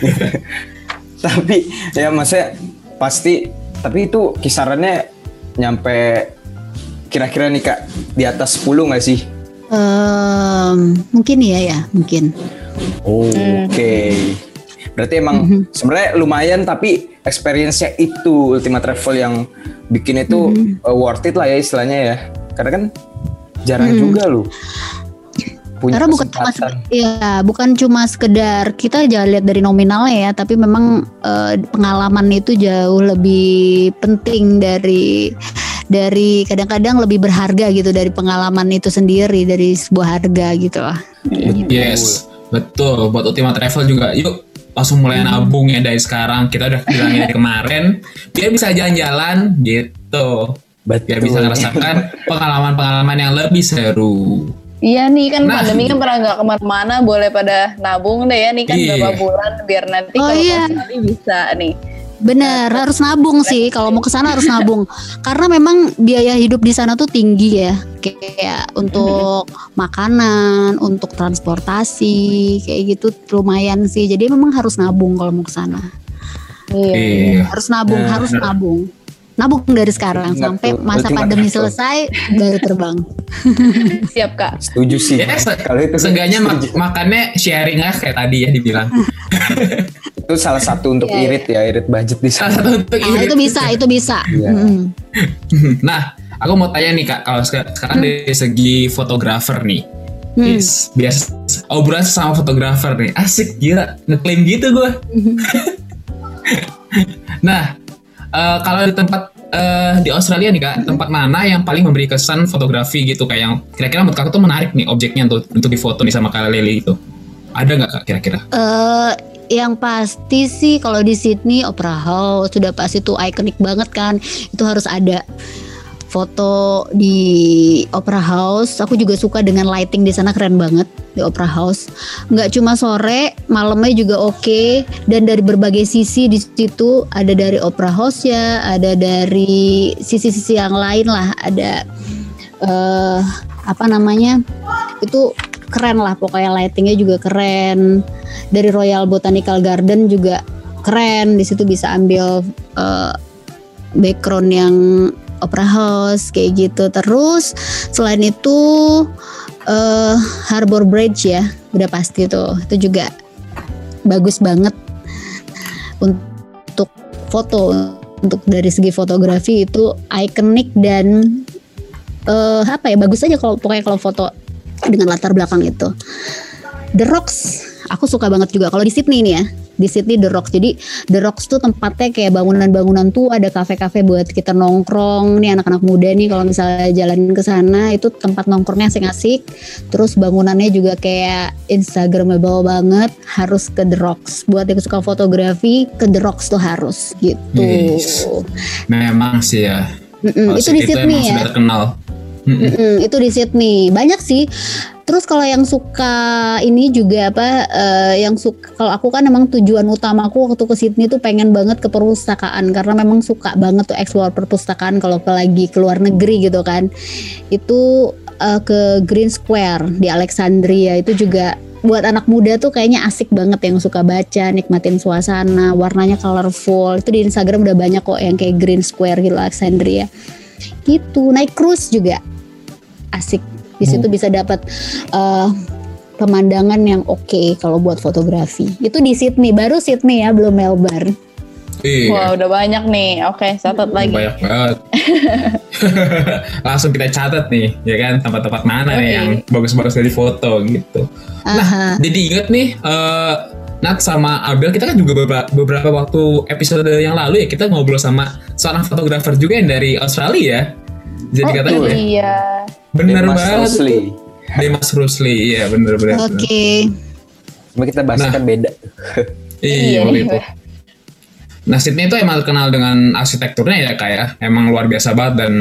(laughs) tapi ya maksudnya pasti, tapi itu kisarannya nyampe kira-kira nih kak di atas 10 nggak sih? Em, mungkin iya ya, mungkin. Oh, Oke. Berarti emang sebenarnya lumayan tapi experience-nya itu Ultima Travel yang bikin itu uh, worth it lah ya istilahnya ya. Karena kan jarang juga loh punya Karena bukan cuma ya, bukan cuma sekedar kita jangan lihat dari nominalnya ya, tapi memang eh, pengalaman itu jauh lebih penting dari dari kadang-kadang lebih berharga gitu dari pengalaman itu sendiri dari sebuah harga gitu lah. Yes, betul. Buat Ultima Travel juga, yuk langsung mulai nabung ya dari sekarang. Kita udah bilangin dari kemarin, biar bisa jalan-jalan gitu. Biar bisa ngerasakan pengalaman-pengalaman yang lebih seru. Iya nih kan Nah. pandemi kan pernah nggak ke mana-mana boleh pada nabung deh ya nih kan Iya. beberapa bulan biar nanti Oh, kalau iya. sekali bisa nih. Bener, harus nabung sih. Kalau mau ke sana harus (laughs) nabung. Karena memang biaya hidup di sana tuh tinggi ya. Kayak untuk makanan, untuk transportasi, kayak gitu lumayan sih. Jadi memang harus nabung kalau mau ke sana. Iya. Iya. Harus nabung, Nah, harus nah. nabung. Nabung dari sekarang Ingat sampai tuh, masa pandemi selesai baru terbang. (laughs) Siap kak. Setuju sih. Ya, se- Kalau itu seenggaknya mak- makannya sharing lah kayak tadi ya dibilang. (laughs) itu salah satu untuk Iya, iya. irit ya, irit budget di Salah sana. satu untuk Nah, ini. itu bisa, itu bisa. Iya. Mm-mm. (laughs) Nah, aku mau tanya nih kak, kalau seka- sekarang dari segi fotografer nih, Hmm. Yes, biasa obrolan sama fotografer nih, asik gila, ngeklaim gitu gue. nah, eh, kalau di tempat eh, di Australia nih kak, tempat mana yang paling memberi kesan fotografi gitu kayak yang kira-kira menurut kakak tuh menarik nih objeknya untuk untuk difoto nih sama kak Leli itu, ada nggak kak kira-kira? Eh, yang pasti sih kalau di Sydney Opera House sudah pasti tuh ikonik banget kan? Itu harus ada foto di Opera House. Aku juga suka dengan lighting di sana keren banget di Opera House. Nggak cuma sore malamnya juga oke. Dan dari berbagai sisi di situ ada dari Opera House ya ada dari sisi-sisi yang lain lah. Ada eh apa namanya? Itu keren lah pokoknya lightingnya juga keren. Dari Royal Botanical Garden juga keren. Di situ bisa ambil eh, background yang Opera House kayak gitu. Terus selain itu eh Harbor Bridge ya udah pasti tuh. Itu juga bagus banget untuk foto. Untuk dari segi fotografi itu ikonik dan eh apa ya bagus aja kalau pokoknya kalau foto dengan latar belakang itu. The Rocks aku suka banget juga. Kalau di Sydney nih ya di Sydney The Rocks. Jadi The Rocks tuh tempatnya kayak bangunan-bangunan tuh ada kafe-kafe buat kita nongkrong. Nih anak-anak muda nih kalau misalnya jalan ke sana itu tempat nongkrongnya asik-asik. Terus bangunannya juga kayak instagramable banget. Harus ke The Rocks. Buat yang suka fotografi ke The Rocks tuh harus. Gitu. Yes. Memang sih ya. Mm-mm, Kalau itu di Sydney ya? sudah terkenal. Mm-mm. Mm-mm, itu di Sydney. Banyak sih. Terus kalau yang suka ini juga apa? eh, yang suka kalau aku kan memang tujuan utamaku waktu ke Sydney tuh pengen banget ke perpustakaan karena memang suka banget tuh explore perpustakaan kalau ke lagi ke luar negeri gitu kan. Itu eh, ke Green Square di Alexandria itu juga buat anak muda tuh kayaknya asik banget yang suka baca, nikmatin suasana, warnanya colorful. Itu di Instagram udah banyak kok yang kayak Green Square gitu Alexandria. Gitu, naik cruise juga asik. Di situ bisa dapat eh, pemandangan yang oke kalau buat fotografi. Itu di Sydney, baru Sydney ya, belum Melbourne. Iya. Wah udah banyak nih. Oke catat lagi. Banyak banget. (laughs) Langsung kita catat nih, ya kan tempat-tempat mana nih Oke. yang bagus-bagus dari foto gitu. Aha. Nah, jadi inget nih, eh, Nat sama Abel kita kan juga beberapa, beberapa waktu episode yang lalu ya kita ngobrol sama seorang fotografer juga yang dari Australia. ya. Jadi Oh, katanya iya. Bener Demas banget. Rusli. Demas Rusli, iya bener bener. Oke. Cuma kita bahas Nah. kan beda. Iya, Iya, waktu iya. itu. Nah Sydney itu emang terkenal dengan arsitekturnya ya kayak emang luar biasa banget dan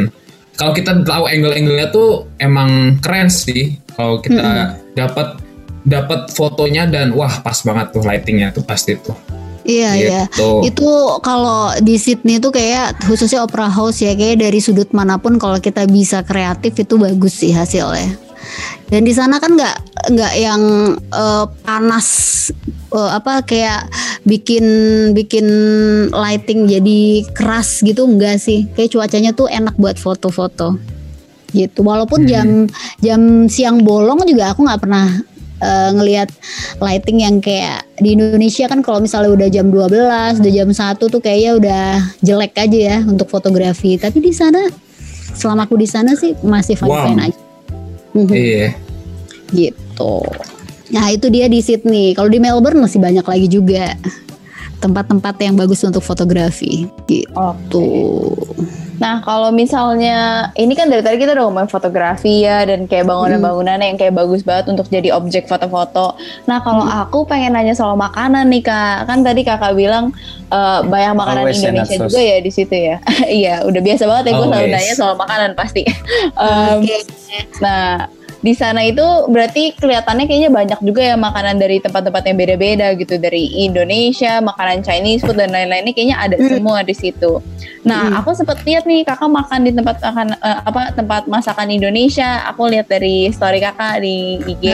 kalau kita tahu angle-angle-nya tuh emang keren sih kalau kita dapat dapat fotonya dan wah pas banget tuh lightingnya tuh pasti tuh. Iya iya. Gitu. Itu kalau di Sydney tuh kayak khususnya Opera House ya kayak dari sudut mana pun kalau kita bisa kreatif itu bagus sih hasilnya. Dan di sana kan nggak nggak yang eh, panas eh, apa kayak bikin bikin lighting jadi keras gitu enggak sih. Kayak cuacanya tuh enak buat foto-foto. Gitu. Walaupun jam jam siang bolong juga aku nggak pernah eh, ngelihat lighting yang kayak di Indonesia kan kalau misalnya udah jam 12, udah jam 1 tuh kayaknya udah jelek aja ya untuk fotografi. Tapi di sana selama aku di sana sih masih fine-fine Wow. aja. Mhm, Iya. Gitu. Nah, itu dia di Sydney. Kalau di Melbourne masih banyak lagi juga tempat-tempat yang bagus untuk fotografi. Gitu. Nah, kalau misalnya ini kan dari tadi kita udah ngomongin fotografi ya dan kayak bangunan-bangunan yang kayak bagus banget untuk jadi objek foto-foto. Nah, kalau aku pengen nanya soal makanan nih Kak. Kan tadi Kakak bilang eh, banyak makanan Always Indonesia juga ya di situ ya. (laughs) Iya, udah biasa banget ya gue selalu nanya soal makanan pasti. Em, Oke. Nah, di sana itu berarti kelihatannya kayaknya banyak juga ya makanan dari tempat-tempat yang beda-beda gitu dari Indonesia, makanan Chinese food dan lain-lainnya kayaknya ada Hmm. semua di situ. Nah, Hmm. aku sempat lihat nih kakak makan di tempat makan eh, apa tempat masakan Indonesia. Aku lihat dari story kakak di IG.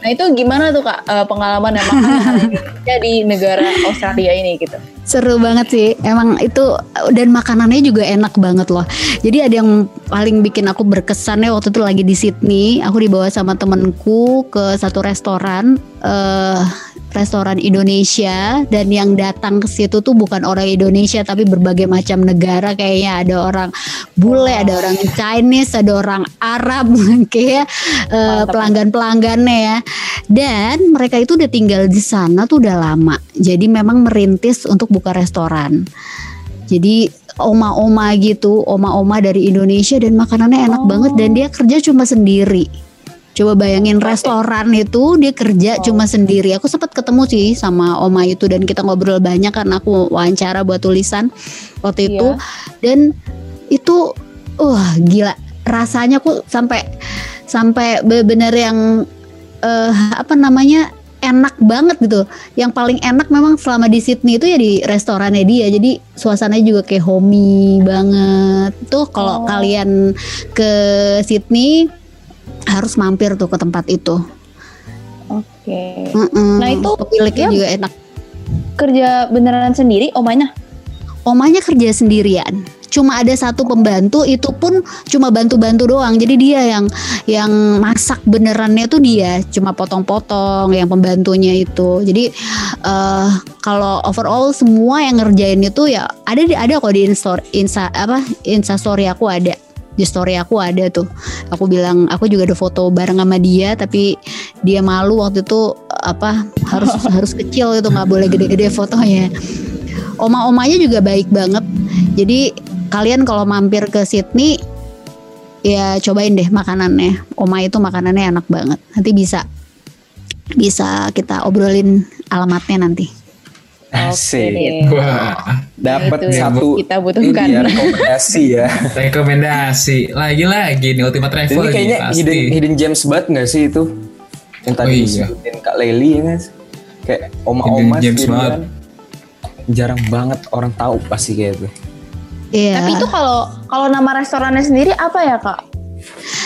Nah, itu gimana tuh kak eh, pengalaman yang makan (laughs) Indonesia di negara Australia ini gitu? Seru banget sih. Emang itu dan makanannya juga enak banget loh. Jadi ada yang paling bikin aku berkesannya waktu itu lagi di Sydney. Aku dibawa sama temenku ke satu restoran. Eh restoran Indonesia dan yang datang ke situ tuh bukan orang Indonesia tapi berbagai macam negara kayaknya ada orang bule, ada orang Chinese, ada orang Arab (laughs) kayak eh, Mantap. pelanggan-pelanggannya ya. Dan mereka itu udah tinggal di sana tuh udah lama. Jadi memang merintis untuk buka restoran. Jadi oma-oma gitu, oma-oma dari Indonesia dan makanannya enak Oh. banget dan dia kerja cuma sendiri. Coba bayangin restoran itu dia kerja Oh. cuma sendiri. Aku sempat ketemu sih sama oma itu dan kita ngobrol banyak karena aku wawancara buat tulisan waktu itu. Iya. Dan itu wah gila rasanya aku sampai sampai bener-bener yang eh, apa namanya enak banget gitu. Yang paling enak memang selama di Sydney itu ya di restorannya dia. Jadi suasananya juga kayak homey banget. Tuh kalau Oh. kalian ke Sydney harus mampir tuh ke tempat itu. Oke. Mm-mm. Nah, itu pemiliknya juga enak. Kerja beneran sendiri omanya? Omanya kerja sendirian. Cuma ada satu pembantu itu pun cuma bantu-bantu doang. Jadi dia yang yang masak benerannya tuh dia, cuma potong-potong yang pembantunya itu. Jadi eh kalau overall semua yang ngerjain itu ya ada ada kok di insta, insta apa insta story aku ada. Di story aku ada tuh. Aku bilang aku juga ada foto bareng sama dia tapi dia malu waktu itu apa harus (laughs) harus kecil gitu nggak boleh gede-gede fotonya. Oma-omanya juga baik banget. Jadi kalian kalau mampir ke Sydney ya cobain deh makanannya. Oma itu makanannya enak banget. Nanti bisa bisa kita obrolin alamatnya nanti. Asik. Oke. Wah, Dapat satu kita butuhkan. ini ya, (laughs) rekomendasi ya. rekomendasi lagi-lagi nih Ultimate Travel Ini nih, kayaknya pasti. hidden, hidden gems banget gak sih itu? Yang tadi Oh iya. disebutin Kak Leli ya guys. Kayak oma-oma Hidden gems banget. Jarang banget orang tahu pasti kayak itu. Iya. Tapi itu kalau kalau nama restorannya sendiri apa ya kak?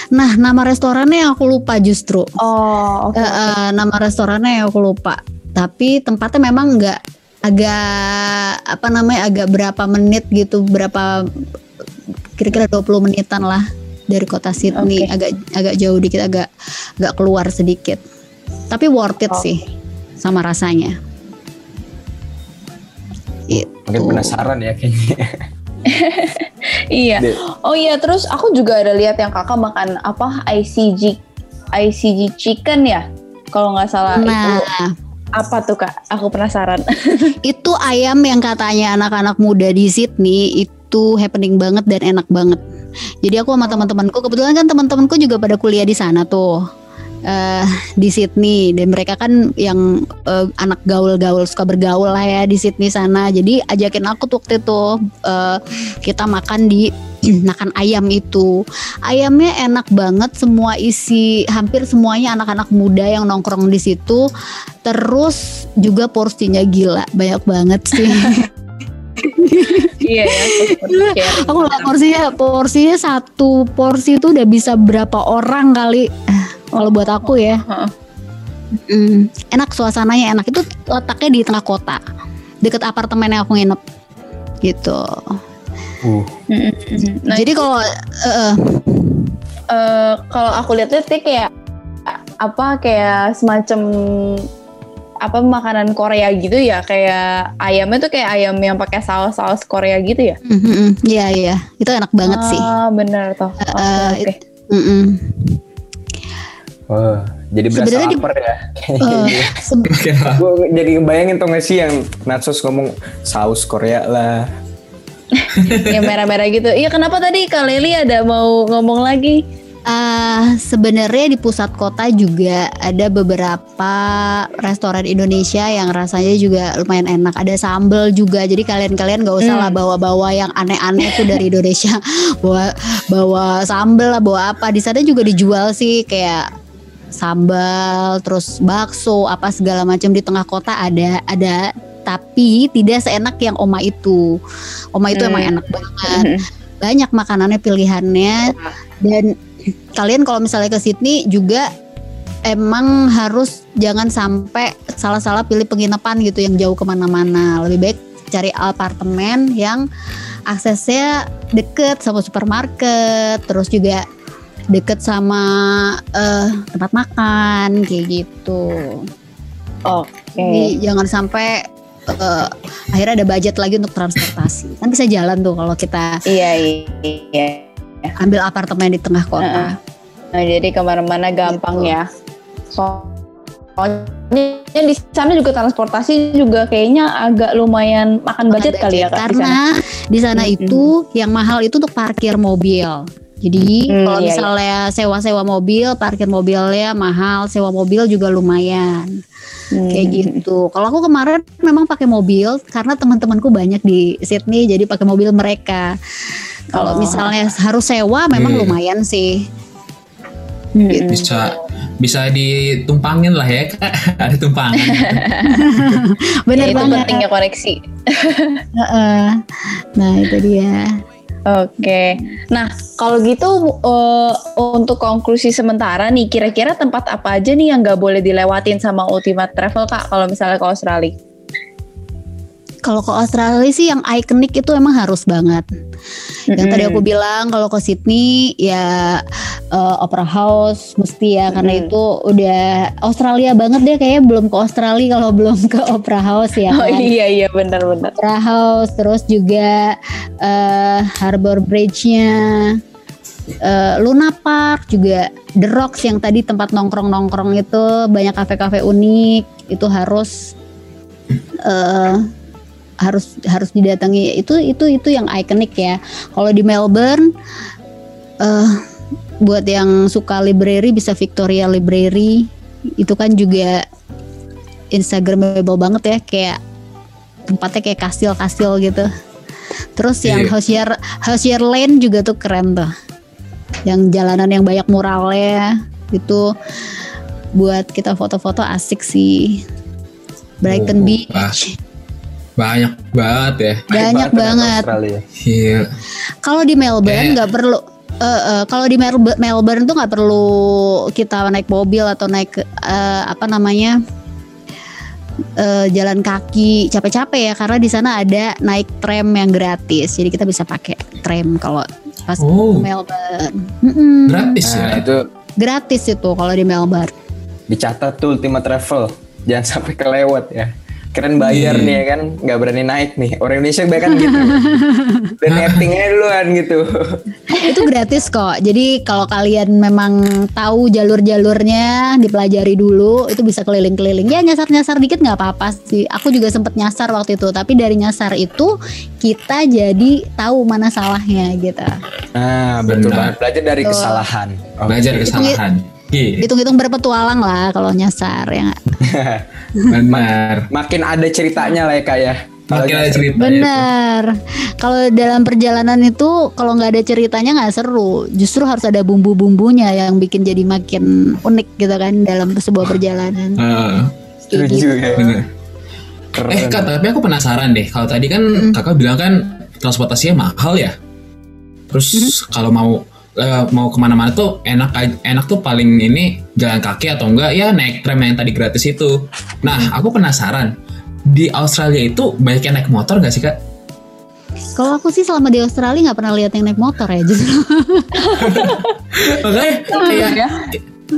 Nah, nama restorannya aku lupa justru. Oh, oke. Eh, eh, nama restorannya aku lupa. Tapi tempatnya memang nggak agak apa namanya agak berapa menit gitu, berapa kira-kira 20 menitan lah dari kota Sydney. Oke. Agak agak jauh dikit, agak agak keluar sedikit. Tapi worth it Oke. sih sama rasanya. Itu. Mungkin penasaran ya kayaknya. (laughs) Iya. Oh iya, terus aku juga ada lihat yang kakak makan apa ICG ICG chicken ya? Kalau nggak salah itu Nah, apa tuh kak? Aku penasaran. (laughs) itu ayam yang katanya anak-anak muda di Sydney itu happening banget dan enak banget. Jadi aku sama teman-temanku kebetulan kan teman-temanku juga pada kuliah di sana tuh. Eh di Sydney dan mereka kan yang eh, anak gaul-gaul suka bergaul lah ya di Sydney sana. Jadi ajakin aku tuh waktu itu eh, kita makan di (clears throat) makan ayam itu. Ayamnya enak banget, semua isi hampir semuanya anak-anak muda yang nongkrong di situ. Terus juga porsinya gila, banyak banget sih. Iya ya. (laughs) sharing. Aku lihat porsinya, porsinya satu porsi itu udah bisa berapa orang kali. Kalau buat aku ya, Heeh. mm, enak suasananya enak. Itu letaknya di tengah kota, deket apartemen yang aku nginep, gitu. Uh. Nah, Jadi kalau eh, eh, kalau aku lihat-lihat sih kayak apa kayak semacam apa makanan Korea gitu ya kayak ayamnya tuh kayak ayam yang pakai saus-saus Korea gitu ya mm, mm, mm, iya iya, itu enak banget sih. ah bener toh oke Eh, oke Mm, mm. Wah, jadi berasa Sebenarnya di- lapar ya. Eh, se- Makin lama. Gue jadi ngebayangin tuh gak sih yang Natsos ngomong saus Korea lah. (laughs) yang merah-merah gitu iya kenapa tadi Kak Leli ada mau ngomong lagi Ah, sebenarnya di pusat kota juga ada beberapa restoran Indonesia yang rasanya juga lumayan enak. Ada sambal juga. Jadi kalian-kalian nggak usah lah bawa-bawa yang aneh-aneh tuh dari Indonesia. (laughs) bawa bawa sambal lah, bawa apa. Di sana juga dijual sih kayak sambal, terus bakso, apa segala macam di tengah kota ada ada. Tapi tidak seenak yang Oma itu. Oma itu emang Hmm. enak banget. Banyak makanannya pilihannya. Dan kalian kalau misalnya ke Sydney juga emang harus jangan sampai salah-salah pilih penginapan gitu yang jauh ke mana-mana. Lebih baik cari apartemen yang aksesnya deket sama supermarket terus juga deket sama eh, tempat makan kayak gitu oke jadi jangan sampai eh, akhirnya ada budget lagi untuk transportasi kan bisa jalan tuh kalau kita iya iya ambil apartemen di tengah kota. Nah, jadi ke mana-mana gampang ya. Soalnya di sana juga transportasi juga kayaknya agak lumayan makan budget, kali ya kak di Karena sana. di sana Mm-mm. itu yang mahal itu untuk parkir mobil. Jadi Hmm, kalau iya, misalnya sewa-sewa mobil, parkir mobilnya mahal, sewa mobil juga lumayan. Hmm. Kayak gitu. Kalau aku kemarin memang pakai mobil karena teman-temanku banyak di Sydney jadi pakai mobil mereka. Kalau Oh. misalnya harus sewa memang Hmm. lumayan sih. Hmm. Bisa bisa ditumpangin lah ya kak. (laughs) Ada tumpangan. (laughs) Bener Ya, itu banget. pentingnya koneksi. Heeh. Nah itu dia. Oke, nah kalau gitu eh, untuk konklusi sementara nih, kira-kira tempat apa aja nih yang nggak boleh dilewatin sama Ultimate Travel kak? Kalau misalnya ke Australia? Kalau ke Australia sih yang ikonik itu emang harus banget. Yang tadi aku bilang kalau ke Sydney ya eh, Opera House mesti ya karena Mm-mm. itu udah Australia banget deh kayaknya belum ke Australia kalau (laughs) belum ke Opera House ya Oh kan. iya iya benar-benar. Opera House terus juga eh, Harbor Bridge-nya eh, Luna Park juga The Rocks yang tadi tempat nongkrong-nongkrong itu banyak kafe-kafe unik itu harus eh harus harus didatangi. Itu itu itu yang ikonik ya. Kalau di Melbourne eh buat yang suka library bisa Victoria Library. Itu kan juga instagramable banget ya kayak tempatnya kayak kastil-kastil gitu. Terus yang Iya. Hosier Hosier Lane juga tuh keren tuh. Yang jalanan yang banyak muralnya itu buat kita foto-foto asik sih. Brighton Oh, Beach. Banyak banget ya. banyak ternyata banget. Iya. kalau di Melbourne nggak perlu eh, eh, kalau di Melbourne, Melbourne tuh nggak perlu kita naik mobil atau naik eh, apa namanya eh, jalan kaki capek-capek ya karena di sana ada naik tram yang gratis jadi kita bisa pakai tram kalau pas Oh, ke Melbourne Mm-mm. gratis Nah, ya. itu gratis itu kalau di Melbourne dicatat tuh Ultimate Travel. Jangan sampai kelewat ya. Keren bayar Iya. nih ya kan nggak berani naik nih orang Indonesia kebanyakan gitu (laughs) dan nettingnya duluan gitu itu gratis kok. Jadi kalau kalian memang tahu jalur-jalurnya, dipelajari dulu, itu bisa keliling-keliling. Ya nyasar-nyasar dikit nggak apa-apa sih. Aku juga sempet nyasar waktu itu. Tapi dari nyasar itu kita jadi tahu mana salahnya gitu. nah betul Benar. banget belajar dari kesalahan. Belajar kesalahan. Iya, Hitung-hitung berpetualang lah kalau nyasar ya. nggak? (laughs) benar. makin ada ceritanya lah ya kak ya Kalau Makin ada ceritanya. Bener. Kalau dalam perjalanan itu kalau nggak ada ceritanya nggak seru. Justru harus ada bumbu-bumbunya yang bikin jadi makin unik gitu kan dalam sebuah perjalanan. Heeh. Kayak setuju gitu. ya benar. keren Eh kak, tapi aku penasaran deh. Kalau tadi kan kakak bilang kan transportasinya mahal ya. Terus kalau mau eh, mau ke mana-mana tuh enak enak tuh paling ini jalan kaki atau enggak ya naik tram yang tadi gratis itu. Nah aku penasaran di Australia itu banyak yang naik motor gak sih kak? Kalau aku sih selama di Australia nggak pernah lihat yang naik motor ya justru. (laughs) Makanya kayak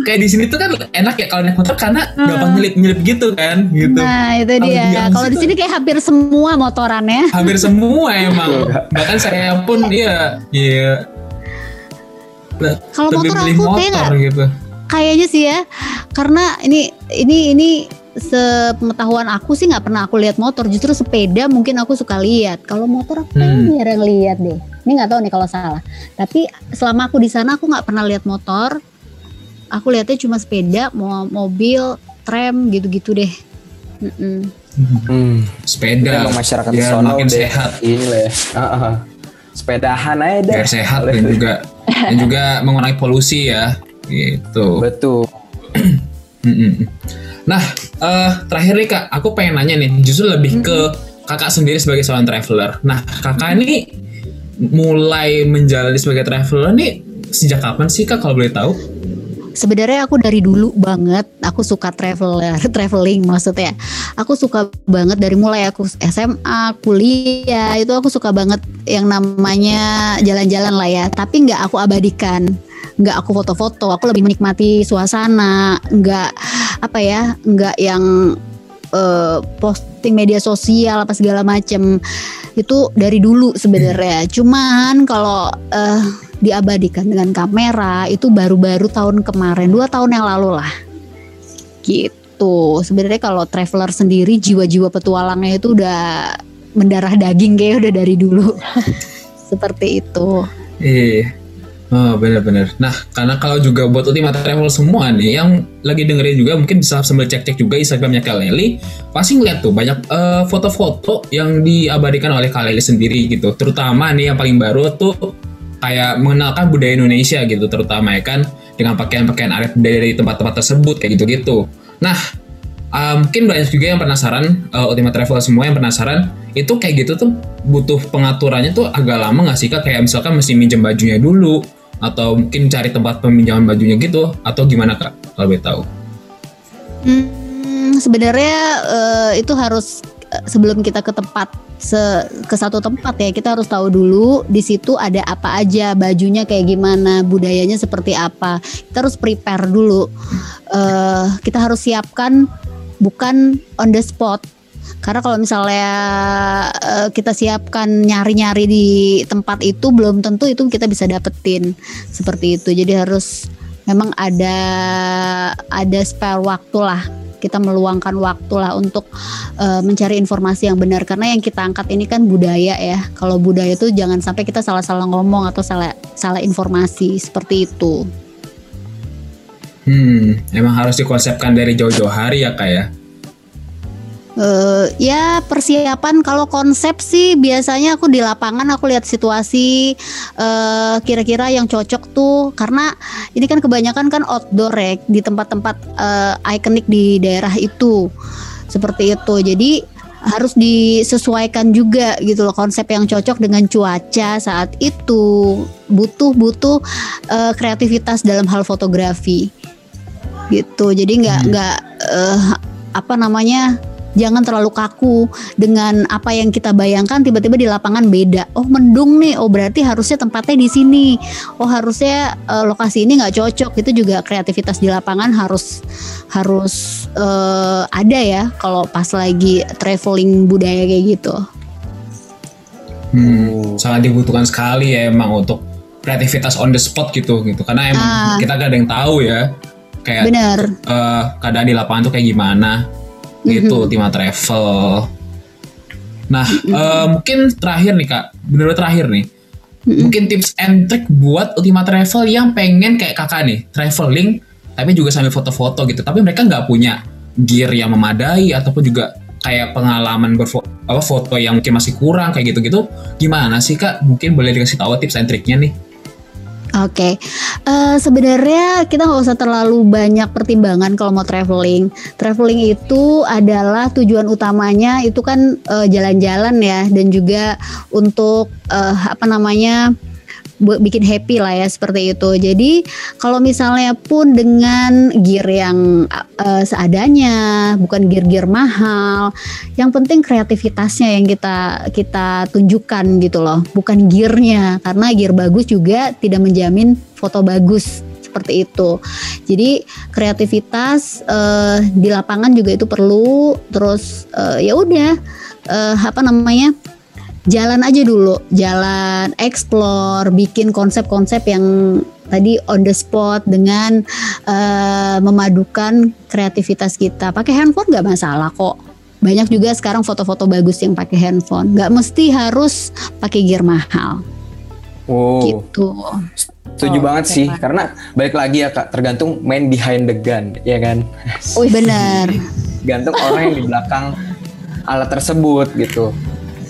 kayak di sini tuh kan enak ya kalau naik motor karena gampang nyelip nyelip gitu kan gitu. Nah itu dia. Kalau di sini kayak hampir semua motorannya. hampir semua emang (laughs) bahkan saya pun iya iya Kalau motor aku kayak nggak gitu kayaknya sih ya karena ini ini ini sepengetahuan aku sih nggak pernah aku lihat motor justru sepeda mungkin aku suka lihat kalau motor aku kayaknya Hmm. jarang lihat deh ini nggak tahu nih kalau salah tapi selama aku di sana aku nggak pernah lihat motor aku lihatnya cuma sepeda mo- mobil tram gitu-gitu deh Mm-mm. Hmm. sepeda Emang masyarakat sono makin udah sehat ini lah ya. Heeh. Sepedahan aja dah. biar sehat dan juga dan (laughs) juga mengurangi polusi ya gitu Betul. (clears throat) Nah, eh, terakhir nih kak, aku pengen nanya nih, justru lebih ke kakak sendiri sebagai seorang traveler. Nah, kakak ini mulai menjalani sebagai traveler nih sejak kapan sih kak kalau boleh tahu? Sebenarnya aku dari dulu banget aku suka traveler, (laughs) traveling maksudnya. Aku suka banget dari mulai aku SMA, kuliah itu aku suka banget yang namanya jalan-jalan lah ya. Tapi nggak aku abadikan, nggak aku foto-foto. Aku lebih menikmati suasana, nggak apa ya, nggak yang eh, posting media sosial apa segala macem. Itu dari dulu sebenarnya. Cuman kalau eh, diabadikan dengan kamera itu baru-baru tahun kemarin dua tahun yang lalu lah gitu sebenarnya kalau traveler sendiri jiwa-jiwa petualangnya itu udah mendarah daging kayak udah dari dulu (laughs) seperti itu Iya. Oh benar-benar. Nah karena kalau juga buat Ultima Travel semua nih yang lagi dengerin juga mungkin bisa sambil cek-cek juga Instagramnya Kak Leli pasti ngeliat tuh banyak eh, foto-foto yang diabadikan oleh Kak Leli sendiri gitu. Terutama nih yang paling baru tuh kayak mengenalkan budaya Indonesia gitu terutama ya kan dengan pakaian-pakaian adat budaya dari tempat-tempat tersebut kayak gitu-gitu. Nah Uh, mungkin banyak juga yang penasaran uh, Ultimate Travel semua yang penasaran itu kayak gitu tuh butuh pengaturannya tuh agak lama nggak sih kak kayak misalkan mesti minjem bajunya dulu atau mungkin cari tempat peminjaman bajunya gitu atau gimana kak? Kalau boleh tahu. Hmm, sebenarnya eh, itu harus eh, sebelum kita ke tempat se- ke satu tempat ya kita harus tahu dulu di situ ada apa aja bajunya kayak gimana budayanya seperti apa. Kita harus prepare dulu. Eh, kita harus siapkan bukan on the spot karena kalau misalnya eh, kita siapkan nyari-nyari di tempat itu belum tentu itu kita bisa dapetin seperti itu. Jadi harus memang ada ada spare waktu lah. Kita meluangkan waktu lah untuk eh, mencari informasi yang benar. Karena yang kita angkat ini kan budaya ya. Kalau budaya itu jangan sampai kita salah-salah ngomong atau salah salah informasi seperti itu. Hmm emang harus dikonsepkan dari jauh-jauh hari ya kak ya Eh, ya persiapan kalau konsep sih biasanya aku di lapangan aku lihat situasi eh, kira-kira yang cocok tuh. Karena ini kan kebanyakan kan outdoor ya di tempat-tempat eh, ikonik di daerah itu. Seperti itu. Jadi harus disesuaikan juga gitu loh konsep yang cocok dengan cuaca saat itu. Butuh butuh eh, kreativitas dalam hal fotografi. Gitu. Jadi nggak Hmm. nggak eh, apa namanya jangan terlalu kaku dengan apa yang kita bayangkan tiba-tiba di lapangan beda. Oh mendung nih, oh berarti harusnya tempatnya di sini. Oh harusnya uh, lokasi ini nggak cocok. Itu juga kreativitas di lapangan harus harus uh, ada ya kalau pas lagi traveling budaya kayak gitu. Hmm, sangat dibutuhkan sekali ya emang untuk kreativitas on the spot gitu gitu karena emang ah. kita gak ada yang tahu ya kayak Bener. Uh, keadaan di lapangan tuh kayak gimana gitu mm-hmm. Ultima Travel. Nah uh, mungkin terakhir nih kak, bener terakhir nih. Mm-hmm. Mungkin tips and trick buat Ultima Travel yang pengen kayak kakak nih traveling tapi juga sambil foto-foto gitu. Tapi mereka nggak punya gear yang memadai ataupun juga kayak pengalaman berfoto apa foto yang mungkin masih kurang kayak gitu-gitu. Gimana sih kak? Mungkin boleh dikasih tahu tips and triknya nih. Oke, okay. uh, eh, sebenarnya kita nggak usah terlalu banyak pertimbangan kalau mau traveling. Traveling itu adalah tujuan utamanya itu kan eh, jalan-jalan ya, dan juga untuk uh, apa namanya bikin happy lah ya seperti itu. Jadi kalau misalnya pun dengan gear yang uh, seadanya, bukan gear-gear mahal, yang penting kreativitasnya yang kita kita tunjukkan gitu loh, bukan gearnya. Karena gear bagus juga tidak menjamin foto bagus seperti itu. Jadi kreativitas uh, di lapangan juga itu perlu. Terus uh, ya udah uh, apa namanya? Jalan aja dulu, jalan explore, bikin konsep-konsep yang tadi on the spot dengan uh, memadukan kreativitas kita. Pakai handphone nggak masalah kok. Banyak juga sekarang foto-foto bagus yang pakai handphone. Nggak mesti harus pakai gear mahal. Oh. Gitu. Setuju oh, banget sih, karena balik lagi ya kak, tergantung main behind the gun, ya kan? Wih, bener. Gantung orang yang di belakang alat tersebut gitu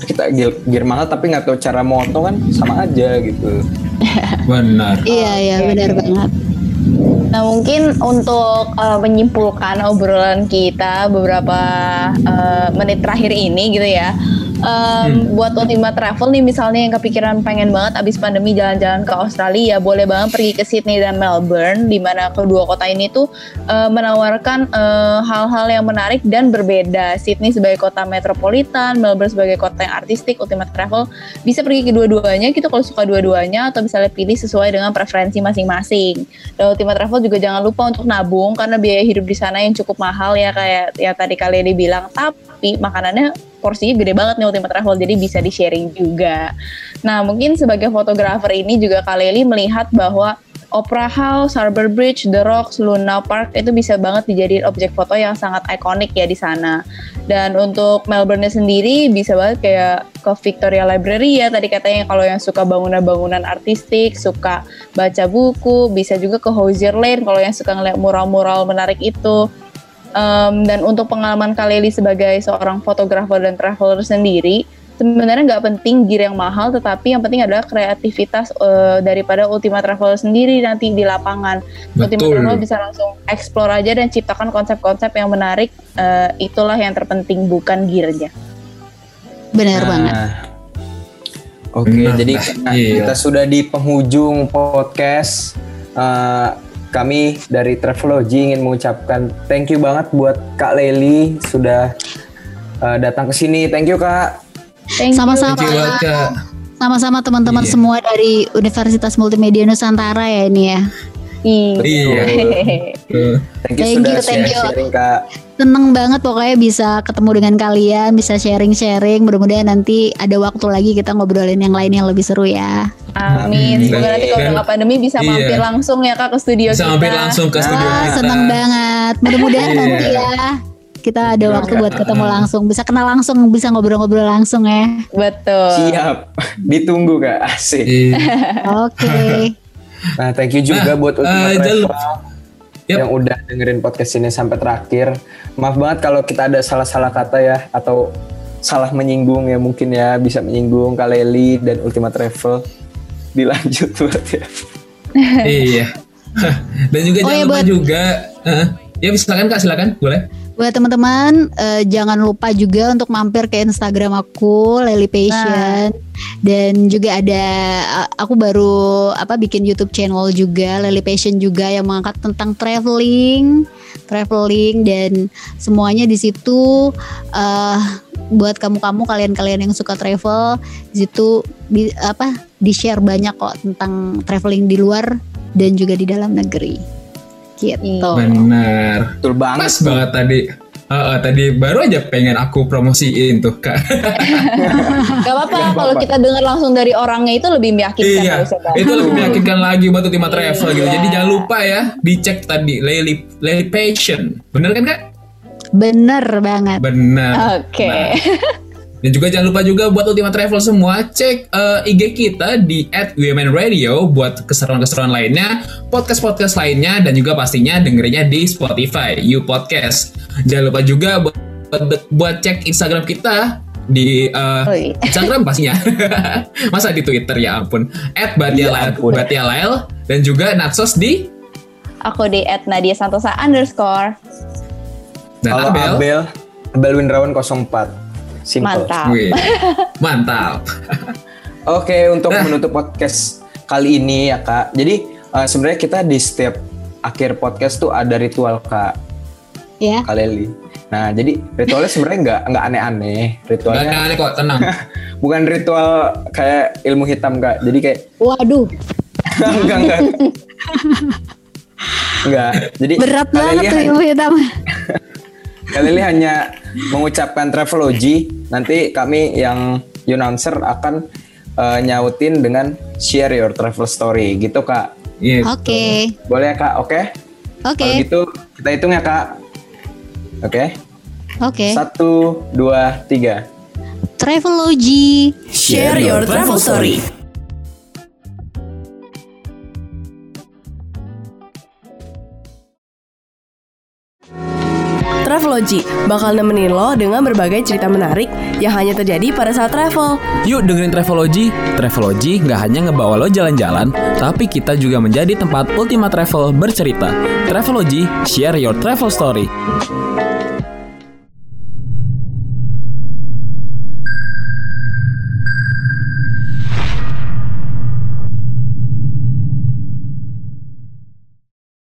kita gear, gear mahal tapi nggak tahu cara moto kan sama aja gitu. (laughs) Benar. Iya iya benar banget. Nah mungkin untuk uh, menyimpulkan obrolan kita beberapa uh, menit terakhir ini gitu ya um, hmm. buat Ultima Travel nih misalnya yang kepikiran pengen banget abis pandemi jalan-jalan ke Australia ya boleh banget pergi ke Sydney dan Melbourne di mana kedua kota ini tuh uh, menawarkan hal hal-hal yang menarik dan berbeda Sydney sebagai kota metropolitan Melbourne sebagai kota yang artistik Ultima Travel bisa pergi ke dua-duanya gitu kalau suka dua-duanya atau bisa pilih sesuai dengan preferensi masing-masing dan Ultima Travel juga jangan lupa untuk nabung karena biaya hidup di sana yang cukup mahal ya kayak ya tadi kalian dibilang tapi makanannya porsinya gede banget nih Ultimate Travel jadi bisa di sharing juga. Nah mungkin sebagai fotografer ini juga Kaleli melihat bahwa Opera House, Harbour Bridge, The Rocks, Luna Park itu bisa banget dijadiin objek foto yang sangat ikonik ya di sana. Dan untuk Melbourne sendiri bisa banget kayak ke Victoria Library ya tadi katanya kalau yang suka bangunan-bangunan artistik, suka baca buku, bisa juga ke Hosier Lane kalau yang suka ngeliat mural-mural menarik itu. Um, dan untuk pengalaman Kaleli sebagai seorang fotografer dan traveler sendiri, sebenarnya nggak penting gear yang mahal, tetapi yang penting adalah kreativitas uh, daripada Ultima Travel sendiri nanti di lapangan. Betul. Ultima Travel bisa langsung explore aja dan ciptakan konsep-konsep yang menarik. Uh, itulah yang terpenting, bukan gearnya. Benar nah. banget. Oke, okay, nah, jadi nah, iya. kita sudah di penghujung podcast. Uh, kami dari Travelogy ingin mengucapkan thank you banget buat Kak Leli sudah uh, datang ke sini. Thank you Kak. Sama-sama. Sama-sama teman-teman iya. semua dari Universitas Multimedia Nusantara ya ini ya. Iya. thank you thank sudah you, thank you. sharing Kak. Seneng banget pokoknya bisa ketemu dengan kalian, bisa sharing-sharing. Mudah-mudahan nanti ada waktu lagi kita ngobrolin yang lain yang lebih seru ya. Amin. Semoga nanti kalau nggak pandemi bisa iya. mampir langsung ya kak ke studio bisa kita. Bisa mampir langsung ke studio Wah, kita. Seneng banget. Mudah-mudahan iya. nanti ya kita ada waktu buat ketemu langsung, bisa kenal langsung, bisa ngobrol-ngobrol langsung ya. Betul. Siap. Ditunggu kak. Asik. Iya. Oke. Okay. Nah, thank you juga nah, buat Ultima uh, Travel yep. yang udah dengerin podcast ini sampai terakhir. Maaf banget kalau kita ada salah-salah kata ya atau salah menyinggung ya mungkin ya bisa menyinggung Kaleli dan Ultima Travel. Dilanjut (laughs) buat ya. iya. (laughs) dan juga oh, jangan ya, lupa buat... juga uh, ya silakan Kak silakan boleh. Buat teman-teman uh, jangan lupa juga untuk mampir ke Instagram aku Lely Passion. Dan juga ada aku baru apa bikin YouTube channel juga Lely Passion juga yang mengangkat tentang traveling, traveling dan semuanya di situ. Uh, buat kamu-kamu kalian-kalian yang suka travel di situ di, apa di share banyak kok tentang traveling di luar dan juga di dalam negeri gitu. Bener. Betul banget. Pas banget tadi. Uh, uh, tadi baru aja pengen aku promosiin tuh kak. (laughs) Gak apa-apa kalau kita dengar langsung dari orangnya itu lebih meyakinkan. iya, itu lebih meyakinkan lagi buat Ultima Travel gitu. Jadi jangan lupa ya dicek tadi Lely Lely Passion. Bener kan kak? Bener banget. Bener. Oke. Nah, (laughs) dan juga jangan lupa juga buat Ultima Travel semua cek uh, IG kita di @womenradio buat keseruan-keseruan lainnya, podcast-podcast lainnya dan juga pastinya dengerinnya di Spotify, You Podcast. Jangan lupa juga buat buat cek Instagram kita di uh, Oh, iya. Instagram pastinya. (laughs) Masa di Twitter ya ampun. @batialail Batialail dan juga Natsos di Aku di Nadia Santosa underscore. dan Kalau Abel. Abel, Abel Windrawan 04. Simple. Mantap. Wih, (laughs) mantap. (laughs) Oke, untuk Nah. menutup podcast kali ini ya kak. Jadi eh, sebenarnya kita di setiap akhir podcast tuh ada ritual kak Ya. Kak Leli. Nah, jadi ritualnya sebenarnya nggak nggak aneh-aneh. Gak Ritualnya aneh kok, tenang. (laughs) bukan ritual kayak ilmu hitam kak. Jadi kayak Waduh, enggak enggak. enggak. Jadi berat banget tuh ilmu hitam. Leli hanya mengucapkan travelogy. Nanti kami yang announcer akan eh, nyautin dengan share your travel story gitu kak. Gitu. Oke, Boleh ya kak? Oke. oke, Kalau gitu kita hitung ya kak. Oke. oke. Satu, dua, tiga. Travelogy. Share your travel story. Travelogy bakal nemenin lo dengan berbagai cerita menarik yang hanya terjadi pada saat travel. Yuk dengerin Travelogy. Travelogy nggak hanya ngebawa lo jalan-jalan, tapi kita juga menjadi tempat Ultima Travel bercerita. Travelogy, share your travel story.